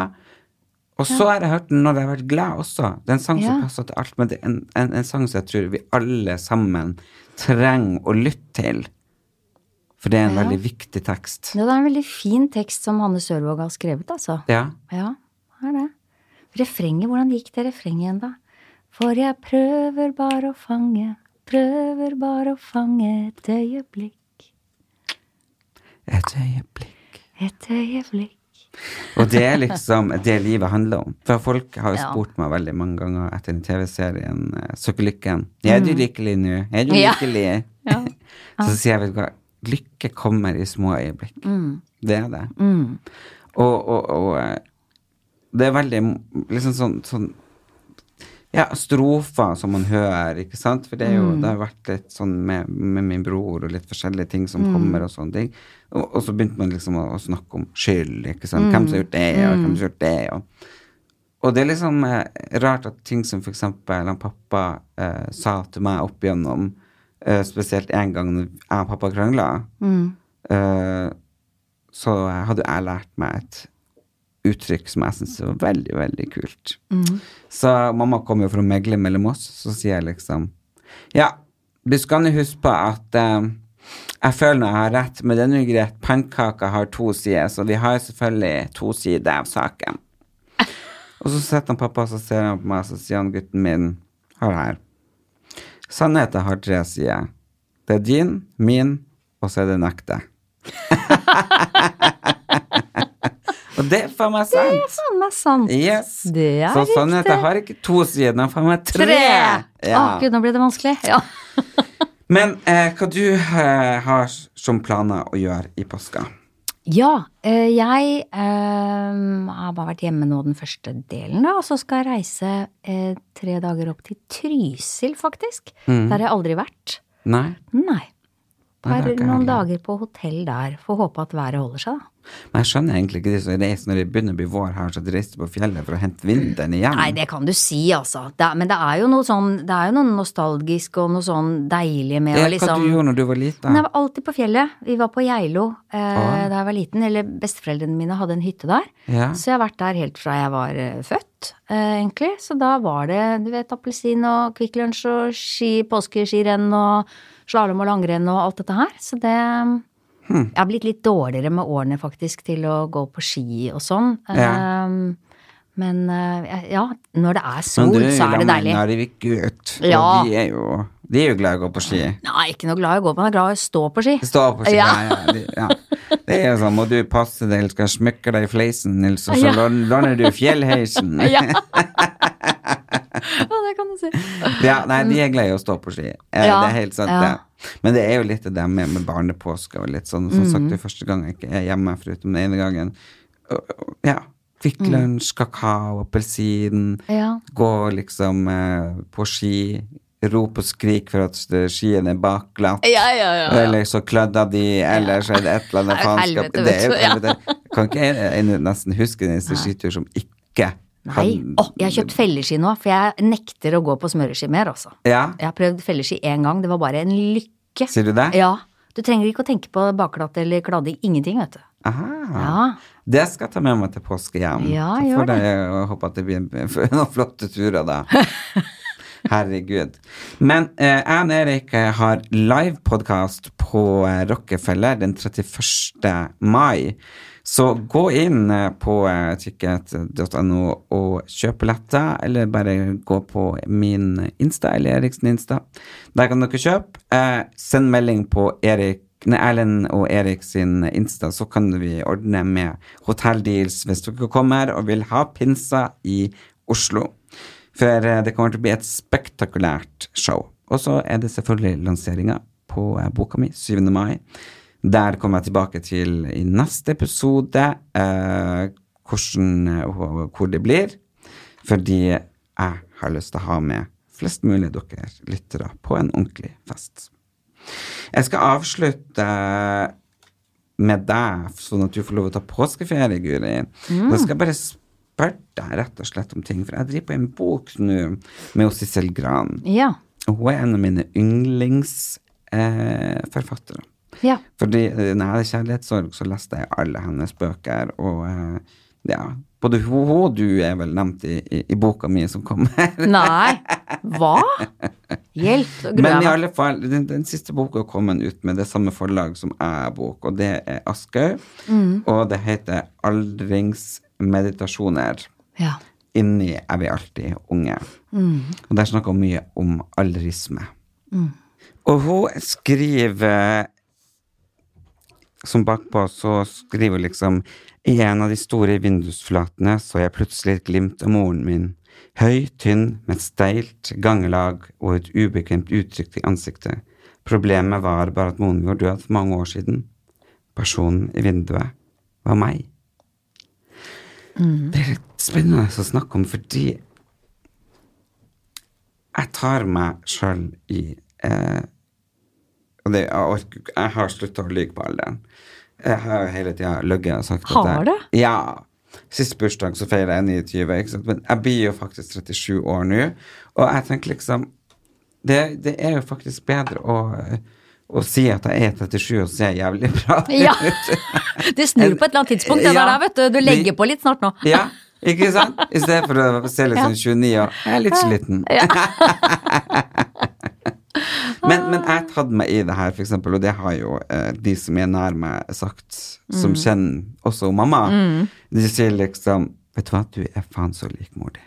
Og så har jeg hørt den når jeg har vært glad også. Det er en sang Ja. som passer til alt, men det er en, en, en sang som jeg tror vi alle sammen trenger å lytte til. For det er en Ja. veldig viktig tekst. Ja, det er en veldig fin tekst som Hanne Sørvåg har skrevet, altså. Ja. Ja, det er det. Refrenget, hvordan gikk det refrenget igjen, da? For jeg prøver bare å fange, prøver bare å fange et øyeblikk, Et øyeblikk. et øyeblikk. Og det er liksom det livet handler om. For folk har jo Ja. spurt meg veldig mange ganger etter den TV-serien uh, Søkkelykken. Er du lykkelig nå? Er du lykkelig?' Ja. lykkelig? Ja. Så sier jeg, vet du hva, lykke kommer i små øyeblikk. Mm. Det er det. Og, og, og eh, det er veldig liksom sånn, sånn ja, strofer som man hører, ikke sant? For det, jo, Mm. det har vært litt sånn med, med min bror og litt forskjellige ting Mm. som kommer og sånne ting. Og, og så begynte man liksom å, å snakke om skyld, ikke sant? Mm. Hvem som har gjort det, og hvem som har gjort det, og og det er liksom eh, rart at ting som eksempel han pappa eh, sa til meg opp igjennom, eh, spesielt en gang når jeg og pappa krangla, Mm. eh, så hadde jeg lært meg et uttrykk som jeg syns var veldig, veldig kult. Så mamma kom jo for å megle mellom oss, så sier jeg liksom Ja, du skal nå huske på at eh, jeg føler når jeg har rett, men det er nå greit. Pannekaker har to sider, så vi har selvfølgelig to sider av saken. Og så sitter han pappa og så ser han på meg, så sier han gutten min, hør her. Sannheten har tre sider. Det er din, min, og så er det nekte. og det er faen meg sant. Det er faen meg sant. Yes. Det er så riktig. sannheten har ikke to sider, den har faen meg tre. Tre! Ja. Å, gud, nå blir det vanskelig. Ja. Men eh, hva du eh, har som planer å gjøre i påska? Ja, eh, jeg eh, har bare vært hjemme nå den første delen, da, og så skal jeg reise eh, tre dager opp til Trysil, faktisk. Mm. Der har jeg aldri vært. Nei? Nei. Bare noen dager på hotell der. Får håpe at været holder seg, da. Men jeg skjønner egentlig ikke de som reiser når det begynner å bli vår her, så de reiser på fjellet for å hente vinteren igjen. Nei, det kan du si, altså. Det, men det er jo noe sånn Det er jo noe nostalgisk og noe sånn deilig med å liksom hva du gjorde når du var liten? Men jeg var alltid på fjellet. Vi var på Geilo eh, Ah. da jeg var liten. Eller besteforeldrene mine hadde en hytte der. Ja. Så jeg har vært der helt fra jeg var eh, født, eh, egentlig. Så da var det, du vet, appelsin og Kvikk Lunsj og ski, påskeskirenn og slalåm og langrenn og alt dette her. Så det hmm. Jeg har blitt litt dårligere med årene, faktisk, til å gå på ski og sånn. Ja. Um, men eh, ja, når det er sol, du så er det sammen med deilig. Narvik-gutt, Ja. og de er jo de er jo glad i å gå på ski. Nei, ikke noe glad i å gå, men jeg er glad i å stå på ski. Stå på ski, ja. Ja. Ja, de, ja. Det er jo sånn, må du passe deg, skal smykke deg i fleisen, Nils, så, så låner du fjellheisen. Ja. ja, det kan du si. Ja, nei, de er glad i å stå på ski. Eh, Ja, Det er helt sant, ja. det. Men det er jo litt det med, med barnepåske og litt sånn. Som mm. sagt, det er første gang jeg ikke er hjemme, foruten den ene gangen. Ja. Kvikk Mm. Lunsj, kakao, appelsin. Ja. Gå liksom eh, på ski. Rop og skrik for at skien er bakglatt. Ja, ja, ja. Eller så klødda de, eller så er det et eller annet faenskap. Det er jo helvete. Kan ikke jeg, jeg nesten huske en eneste skitur som ikke Nei. Å, oh, jeg har kjøpt felleski nå, for jeg nekter å gå på smøreski mer, altså. Ja, Jeg har prøvd felleski én gang, det var bare en lykke. sier du det? Ja. Du trenger ikke å tenke på bakglatt eller kladding. Ingenting, vet du. Aha. Ja. Det skal jeg ta med meg til påske hjem. Ja, Så gjør får det. jeg håper håpe at det blir noen flotte turer da. Herregud. Men eh, jeg og Erik eh, har livepodkast på eh, Rockefeller den 31. mai. Så gå inn eh, på eh, ticket.no og kjøp billetter, eller bare gå på min Insta eller Eriksen Insta. Der kan dere kjøpe. Eh, send melding på Erik Nei, Erlend og Erik sin Insta, så kan vi ordne med hotelldeals hvis dere kommer og vil ha pinsa i Oslo. For eh, det kommer til å bli et spektakulært show. Og så er det selvfølgelig lanseringa på boka mi 7. mai. Der kommer jeg tilbake til i neste episode eh, hvordan eh, hvor det blir. Fordi jeg har lyst til å ha med flest mulig dere lyttere på en ordentlig fest. Jeg skal avslutte med deg, sånn at du får lov å ta påskeferie, Guri. Da skal jeg bare spørre deg rett og slett om ting, for jeg driver på en bok nå med Sissel Gran. Ja. Hun er en av mine yndlingsforfattere. Eh. Ja. Fordi eh, når jeg hadde kjærlighetssorg, så leste jeg alle hennes bøker, og eh, ja, både hun og du er vel nevnt i, i, i boka mi som kommer. Nei. Hva? Hjelp. Men i alle fall, den, den siste boka kom ut med det samme forlag som jeg er bok, og det er Aschehoug, Mm. og det heter Aldringsmeditasjoner. Ja. Inni er vi alltid unge. Mm. Og der snakker hun mye om aldrisme. Og hun skriver som bakpå så skriver liksom I en av de store vindusflatene så jeg plutselig et glimt av moren min. Høy, tynn, med et steilt gangelag og et ubekvemt uttrykk i ansiktet. Problemet var bare at moren min var død for mange år siden. Personen i vinduet var meg. Det er litt spennende å snakke om, fordi jeg tar meg sjøl i eh, Og det, jeg, orker, jeg har slutta å lyve på alderen. Jeg har hele tida løyet og sagt at Har du? Ja. Sist bursdag så feirer jeg 29, ikke sant? men jeg blir jo faktisk 37 år nå. Og jeg tenker liksom Det, det er jo faktisk bedre å, å si at jeg er 37 og ser jævlig bra ut. Ja. Det snur på et eller annet tidspunkt, det Ja. der, vet du. Du legger på litt snart nå. Ja, ikke sant? I stedet for å se litt sånn 29 og Jeg er litt sliten. men, men jeg tatt meg i det her, eksempel, og det har jo eh, de som er nær meg, sagt, som Mm. kjenner også mamma. De sier liksom Vet du hva, du er faen så lik mor di.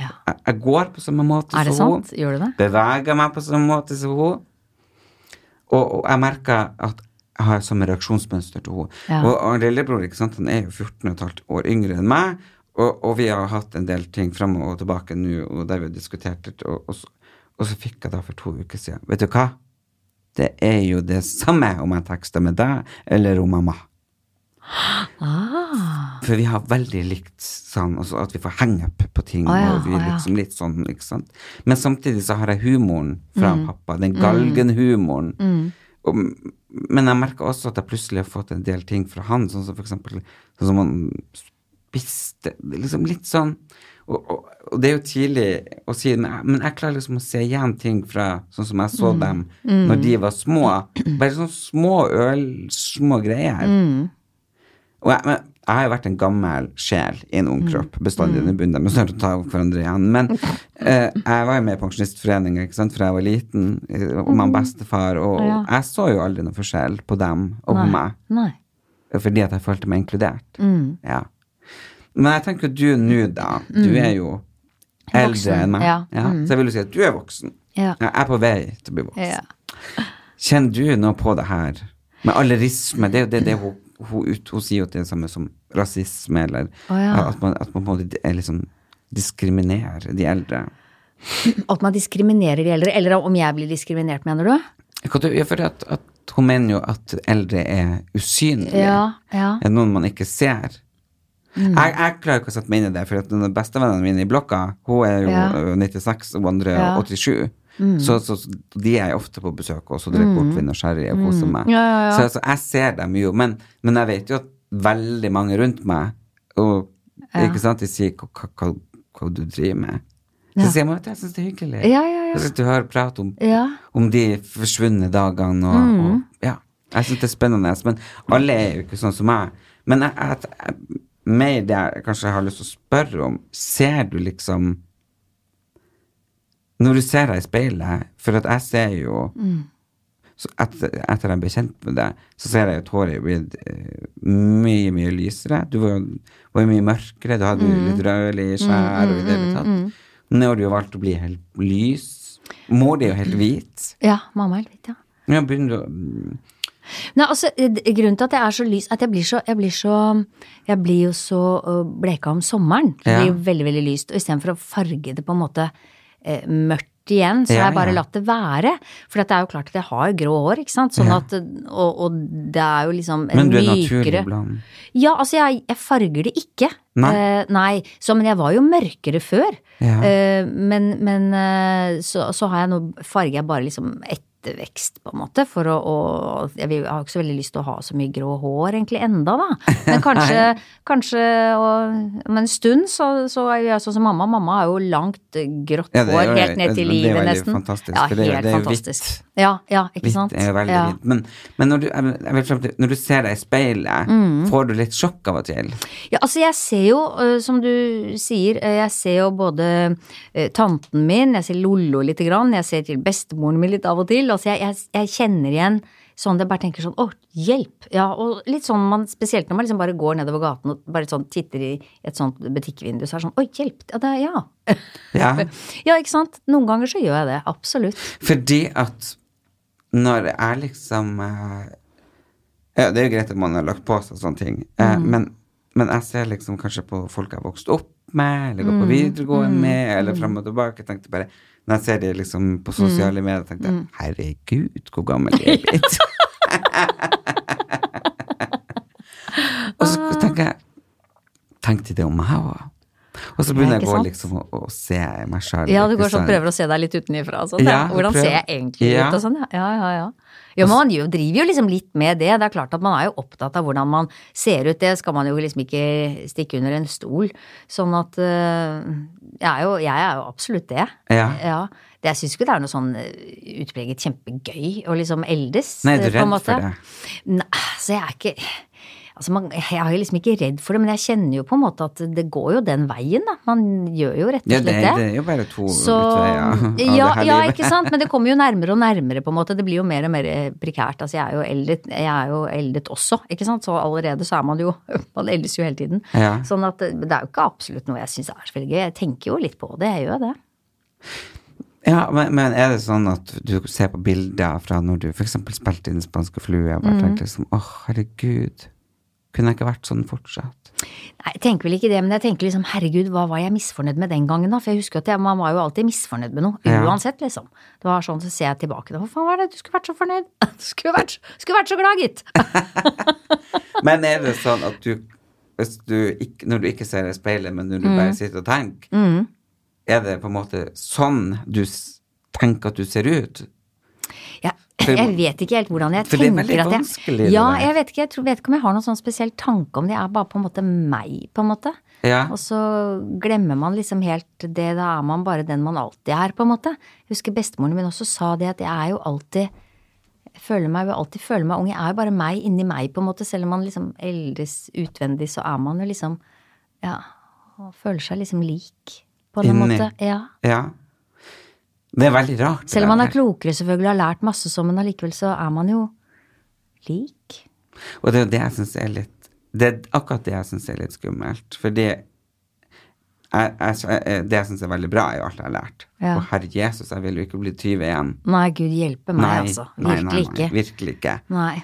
Ja. Jeg, jeg går på samme måte Er det som hun. sant? Gjør du det? Beveger meg på samme måte som hun. Og, og jeg merker at jeg har samme reaksjonsmønster til henne. Ja. Og, og lillebror ikke sant, han er jo 14 15 år yngre enn meg, og, og vi har hatt en del ting fram og tilbake nå, og der vi har diskutert litt, og, og, så, og så fikk jeg da for to uker siden Vet du hva? Det er jo det samme om jeg tekster med deg eller om mamma. Ah. For vi har veldig likt sånn altså at vi får henge opp på ting. Ah, ja, og vi er liksom ah, ja. litt sånn, ikke sant. Men samtidig så har jeg humoren fra Mm. pappa. Den galgenhumoren. Og, men jeg merker også at jeg plutselig har fått en del ting fra han, sånn som for eksempel sånn som han spiste Liksom litt sånn og, og, og det er jo tidlig å si men jeg, men jeg klarer liksom å se igjen ting fra sånn som jeg så Mm. dem når de var små. Bare sånne små ølsmå greier. Mm. Og jeg, men, jeg har jo vært en gammel sjel i en ung Mm. kropp bestandig. Mm. begynner de snart å ta hverandre igjen. Men eh, jeg var jo med i Pensjonistforeninga fra jeg var liten, eh, og med bestefar, og Ja. jeg så jo aldri noe forskjell på dem og på meg. Nei. Fordi at jeg følte meg inkludert. Mm. Ja. Men jeg tenker at du nå, da. Du er jo eldre enn meg. ja. Ja, Så jeg vil jo si at du er voksen. Ja. Jeg er på vei til å bli voksen. Ja. Kjenner du noe på det her med allerisme? Det er jo det, det hun, hun, ut, hun sier jo at det er det samme som rasisme, eller oh, at, man, at man på en måte liksom diskriminerer de eldre. At man diskriminerer de eldre, eller om jeg blir diskriminert, mener du? Du- Ja, for at, at hun mener jo at eldre er usynlige. Ja, ja. Er noen man ikke ser. Mm. Jeg, jeg klarer ikke å sette meg inn i det, for at bestevennene mine i blokka, hun er jo Ja. 96 og andre Ja. 87. Så, så, så de er jeg ofte på besøk hos og drikker portvin og sherry og koser meg. Mm. Ja, ja. Så altså, jeg ser dem jo, men, men jeg vet jo at veldig mange rundt meg og, ikke sant, de sier hva, hva, hva, hva du driver med. Så Ja. sier man at jeg syns det er hyggelig. Ja, ja, ja. Jeg synes du hører prat om, om de forsvunne dagene og, Mm. og Ja. Jeg syns det er spennende. Men alle er jo ikke sånn som meg. Men jeg, jeg, jeg, mer det jeg kanskje har lyst til å spørre om, ser du liksom Når du ser deg i speilet, for at jeg ser jo Mm. så etter, etter jeg ble kjent med deg, så ser jeg jo at håret blitt eh, mye, mye lysere. Du var, var jo mye mørkere, du hadde Mm. litt rødlig skjær og i det hele tatt. Nå har du jo valgt å bli helt lys. Mor di er jo helt hvit. Ja, mamma er helt hvit, ja. Ja, begynner du Nei, altså, eh, grunnen til at jeg er så lys, at jeg blir så Jeg blir, så, jeg blir jo så øh, bleka om sommeren. Det blir jo veldig, veldig lyst. Og istedenfor å farge det på en måte eh, mørkt igjen, så Ja, har jeg bare ja. latt det være. For det er jo klart at jeg har grå hår, ikke sant. Sånn at, og, og det er jo liksom en Men du er mykere naturlig blond. Ja, altså jeg, jeg farger det ikke. Nei. Eh, nei. Så, men jeg var jo mørkere før. Ja. Eh, men men eh, så, så har jeg nå farger jeg bare liksom ettervekst, på en måte. For å, å jeg, har ikke så veldig lyst til å ha så mye grå hår egentlig enda, da. Men kanskje, kanskje og, om en stund så, så er jeg sånn som mamma. Mamma har jo langt eh, grått Ja, hår jo- helt ned til livet, nesten. Ja, for det er helt det er fantastisk. Ja, ja, ikke sant. er jo veldig ja. Men, men når, du, når du ser deg i speilet, Mm. får du litt sjokk av og til? Ja, altså jeg ser jo, øh, som du sier, øh, jeg ser jo både tanten min, jeg ser Lollo lite grann, jeg ser til bestemoren min litt av og til. Altså jeg, jeg, jeg kjenner igjen sånn jeg bare tenker sånn å, hjelp! Ja, og litt sånn man, spesielt når man liksom bare går nedover gaten og bare sånn titter i et sånt butikkvindu, så er det sånn oi, hjelp! Ja, det, ja. Ja. ja, ikke sant? Noen ganger så gjør jeg det, absolutt. Fordi at når jeg liksom eh, Ja, det er jo greit at man har lagt på seg sånne ting, eh, Mm. men, men jeg ser liksom kanskje på folk jeg har vokst opp med, eller går på videregående med, eller frem og tilbake. Tenkte bare Når jeg ser de liksom på Mm. sosiale medier, tenkte jeg herregud, hvor gammel de er blitt. og så tenker jeg Tenkte de det om meg òg? Og så begynner jeg å liksom å, å se meg sjøl. Ja, du går sånn prøver å se deg litt utenifra og sånn. Ja. Ja, Hvordan prøver. ser jeg egentlig Ja. ut og sånn, ja. Ja, ja, ja. Jo, man jo, driver jo liksom litt med det. Det er klart at man er jo opptatt av hvordan man ser ut. Det skal man jo liksom ikke stikke under en stol. Sånn at uh, jeg, er jo, jeg er jo absolutt det. Ja. Det, jeg syns ikke det er noe sånn øh, utpreget kjempegøy å liksom eldes. Nei, er du på redd for det? Nei, så jeg er ikke Altså, man, jeg er liksom ikke redd for det, men jeg kjenner jo på en måte at det går jo den veien, da. Man gjør jo rett og slett det, det. det er jo bare to utveier av ja, det her ja, livet. ikke sant, men det kommer jo nærmere og nærmere, på en måte. Det blir jo mer og mer prekært. Altså, jeg er jo eldet, jeg er jo eldet også, ikke sant, så allerede så er man jo Man eldes jo hele tiden. Ja. Sånn at det det er jo ikke absolutt noe jeg syns er så veldig gøy. Jeg tenker jo litt på det, jeg gjør det. Ja, men, men er det sånn at du ser på bilder fra når du f.eks. spilte i Den Spanske flue, og bare bare tenkte liksom åh, herregud, kunne jeg ikke vært sånn fortsatt? Nei, jeg tenker vel ikke det, men jeg tenker liksom herregud, hva var jeg misfornøyd med den gangen, da? For jeg husker at jeg, man var jo alltid misfornøyd med noe, uansett, liksom. Det var sånn, så ser jeg tilbake da, hva faen var det, du skulle vært så fornøyd? Du skulle vært, skulle vært så glad, gitt! Men er det sånn at du, du ikke, når du ikke ser i speilet, men når du mm. bare sitter og tenker, er det på en måte sånn du tenker at du ser ut? Ja, jeg vet ikke helt hvordan jeg For det er tenker veldig at jeg vanskelig, Ja, jeg vet ikke, jeg tror, vet ikke om jeg har noen sånn spesiell tanke om det, jeg er bare på en måte meg, på en måte. Ja. Og så glemmer man liksom helt det, da er man bare den man alltid er, på en måte. Jeg husker bestemoren min også sa det, at jeg er jo alltid jeg føler meg, vil alltid føle meg ung. Jeg er jo bare meg inni meg, på en måte. Selv om man liksom eldes utvendig, så er man jo liksom Ja, og føler seg liksom lik, på en Inni. måte. Ja. Ja. Det er veldig rart. Selv om man er klokere, selvfølgelig, har lært masse så, men allikevel så er man jo lik. Og det er det jeg syns er litt Det er akkurat det jeg syns er litt skummelt. Fordi jeg, jeg, det jeg syns er veldig bra, er jo alt jeg har lært. Ja. Og herre Jesus, jeg vil jo ikke bli 20 igjen. Nei, gud hjelpe meg, altså. nei, Virkelig nei, nei, ikke. Virkelig ikke. Nei.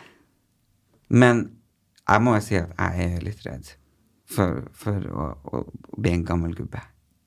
Men jeg må jo si at jeg er litt redd for, for å, å bli en gammel gubbe.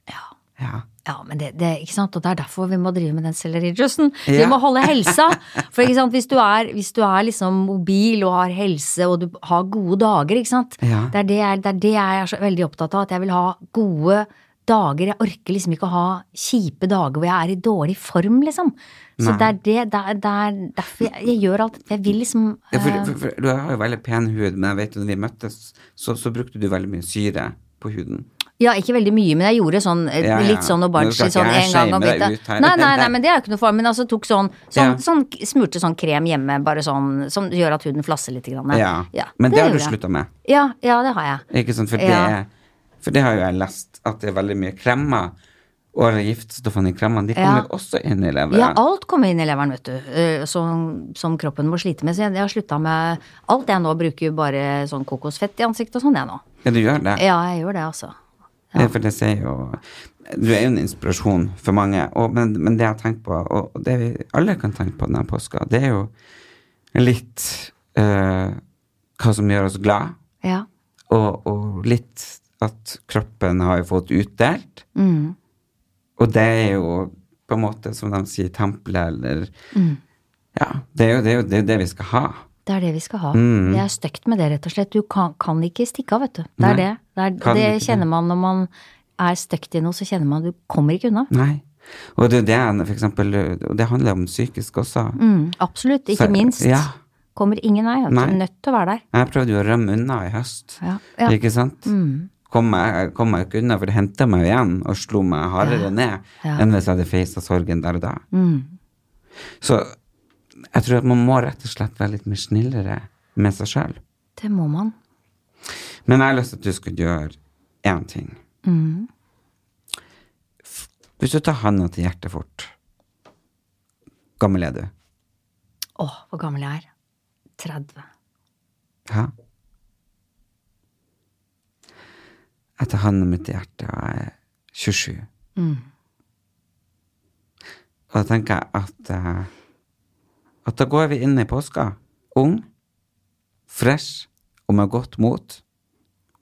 Ja. Ja. Ja, men det, det, ikke sant? Og det er derfor vi må drive med den sellerijuicen. Vi Ja. må holde helsa. For ikke sant? Hvis, du er, hvis du er liksom mobil og har helse og du har gode dager, ikke sant. Ja. Det, er det, jeg, det er det jeg er så veldig opptatt av. At jeg vil ha gode dager. Jeg orker liksom ikke å ha kjipe dager hvor jeg er i dårlig form, liksom. Så Nei. det er det, det er, er derfor jeg, jeg gjør alt. Jeg vil liksom Ja, for, eh, for, for, du har jo veldig pen hud, men jeg vet jo når vi møttes, så, så brukte du veldig mye syre på huden. Ja, ikke veldig mye, men jeg gjorde sånn eh, Ja, ja. litt sånn og obarnsky sånn en gang om her. Nei, nei, nei, men det er jo ikke noe farlig. Men altså tok sånn, sånn, Ja. sånn smurte sånn krem hjemme, bare sånn, som gjør at huden flasser litt. Grann. Ja. men det, har du slutta med. Ja, ja, det har jeg. Ikke sant? For, det, for det har jo jeg lest, at det er veldig mye kremmer. Og giftstoffene i kremmene, de kommer Ja. også inn i leveren. Ja, alt kommer inn i leveren, vet du, eh, som, som kroppen må slite med. Så jeg, jeg har slutta med alt. Jeg nå bruker bare sånn kokosfett i ansiktet og sånn, jeg nå. Ja, du gjør det? Ja, jeg gjør det, altså. Ja. For det sier jo Du er jo en inspirasjon for mange, og, men, men det jeg har tenkt på, og det vi alle kan tenke på denne påska, det er jo litt eh, hva som gjør oss glad, Ja. og, og litt at kroppen har jo fått utdelt. Mm. Og det er jo på en måte, som de sier, tempelet, eller Mm. Ja, det er jo det, er jo, det, er det vi skal ha. Det er det vi skal ha. Mm. Det er stygt med det, rett og slett. Du kan, kan ikke stikke av, vet du. Det er det. Det, er, det kjenner man når man er stygt i noe, så kjenner man at du kommer ikke unna. Nei. Og det, er for eksempel, det handler om psykisk også. Mm, absolutt. Ikke Så- minst. Ja. Kommer ingen vei. Du er nødt til å være der. Jeg prøvde jo å rømme unna i høst. Ja. Ja. Ikke sant? Mm. Kom jeg, kom jeg ikke unna, for det henta meg igjen og slo meg hardere ned enn hvis jeg hadde feisa sorgen der og da. Mm. Så jeg tror at man må rett og slett være litt mer snillere med seg sjøl. Det må man. Men jeg har lyst til at du skal gjøre én ting. Mm. Hvis du tar handa til hjertet fort Gammel er du? Å, hvor gammel jeg er. 30. Hæ? Jeg tar handa mi til hjertet, og jeg er 27. Mm. Og da tenker jeg at eh, At da går vi inn i påska ung, fresh og med godt mot,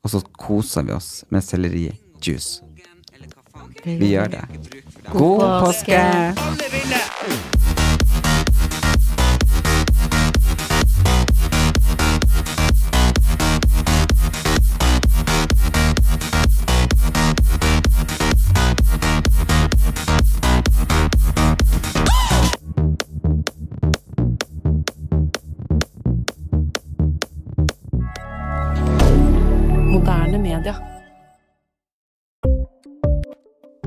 og så koser vi oss med sellerijuice. Vi gjør det. God påske!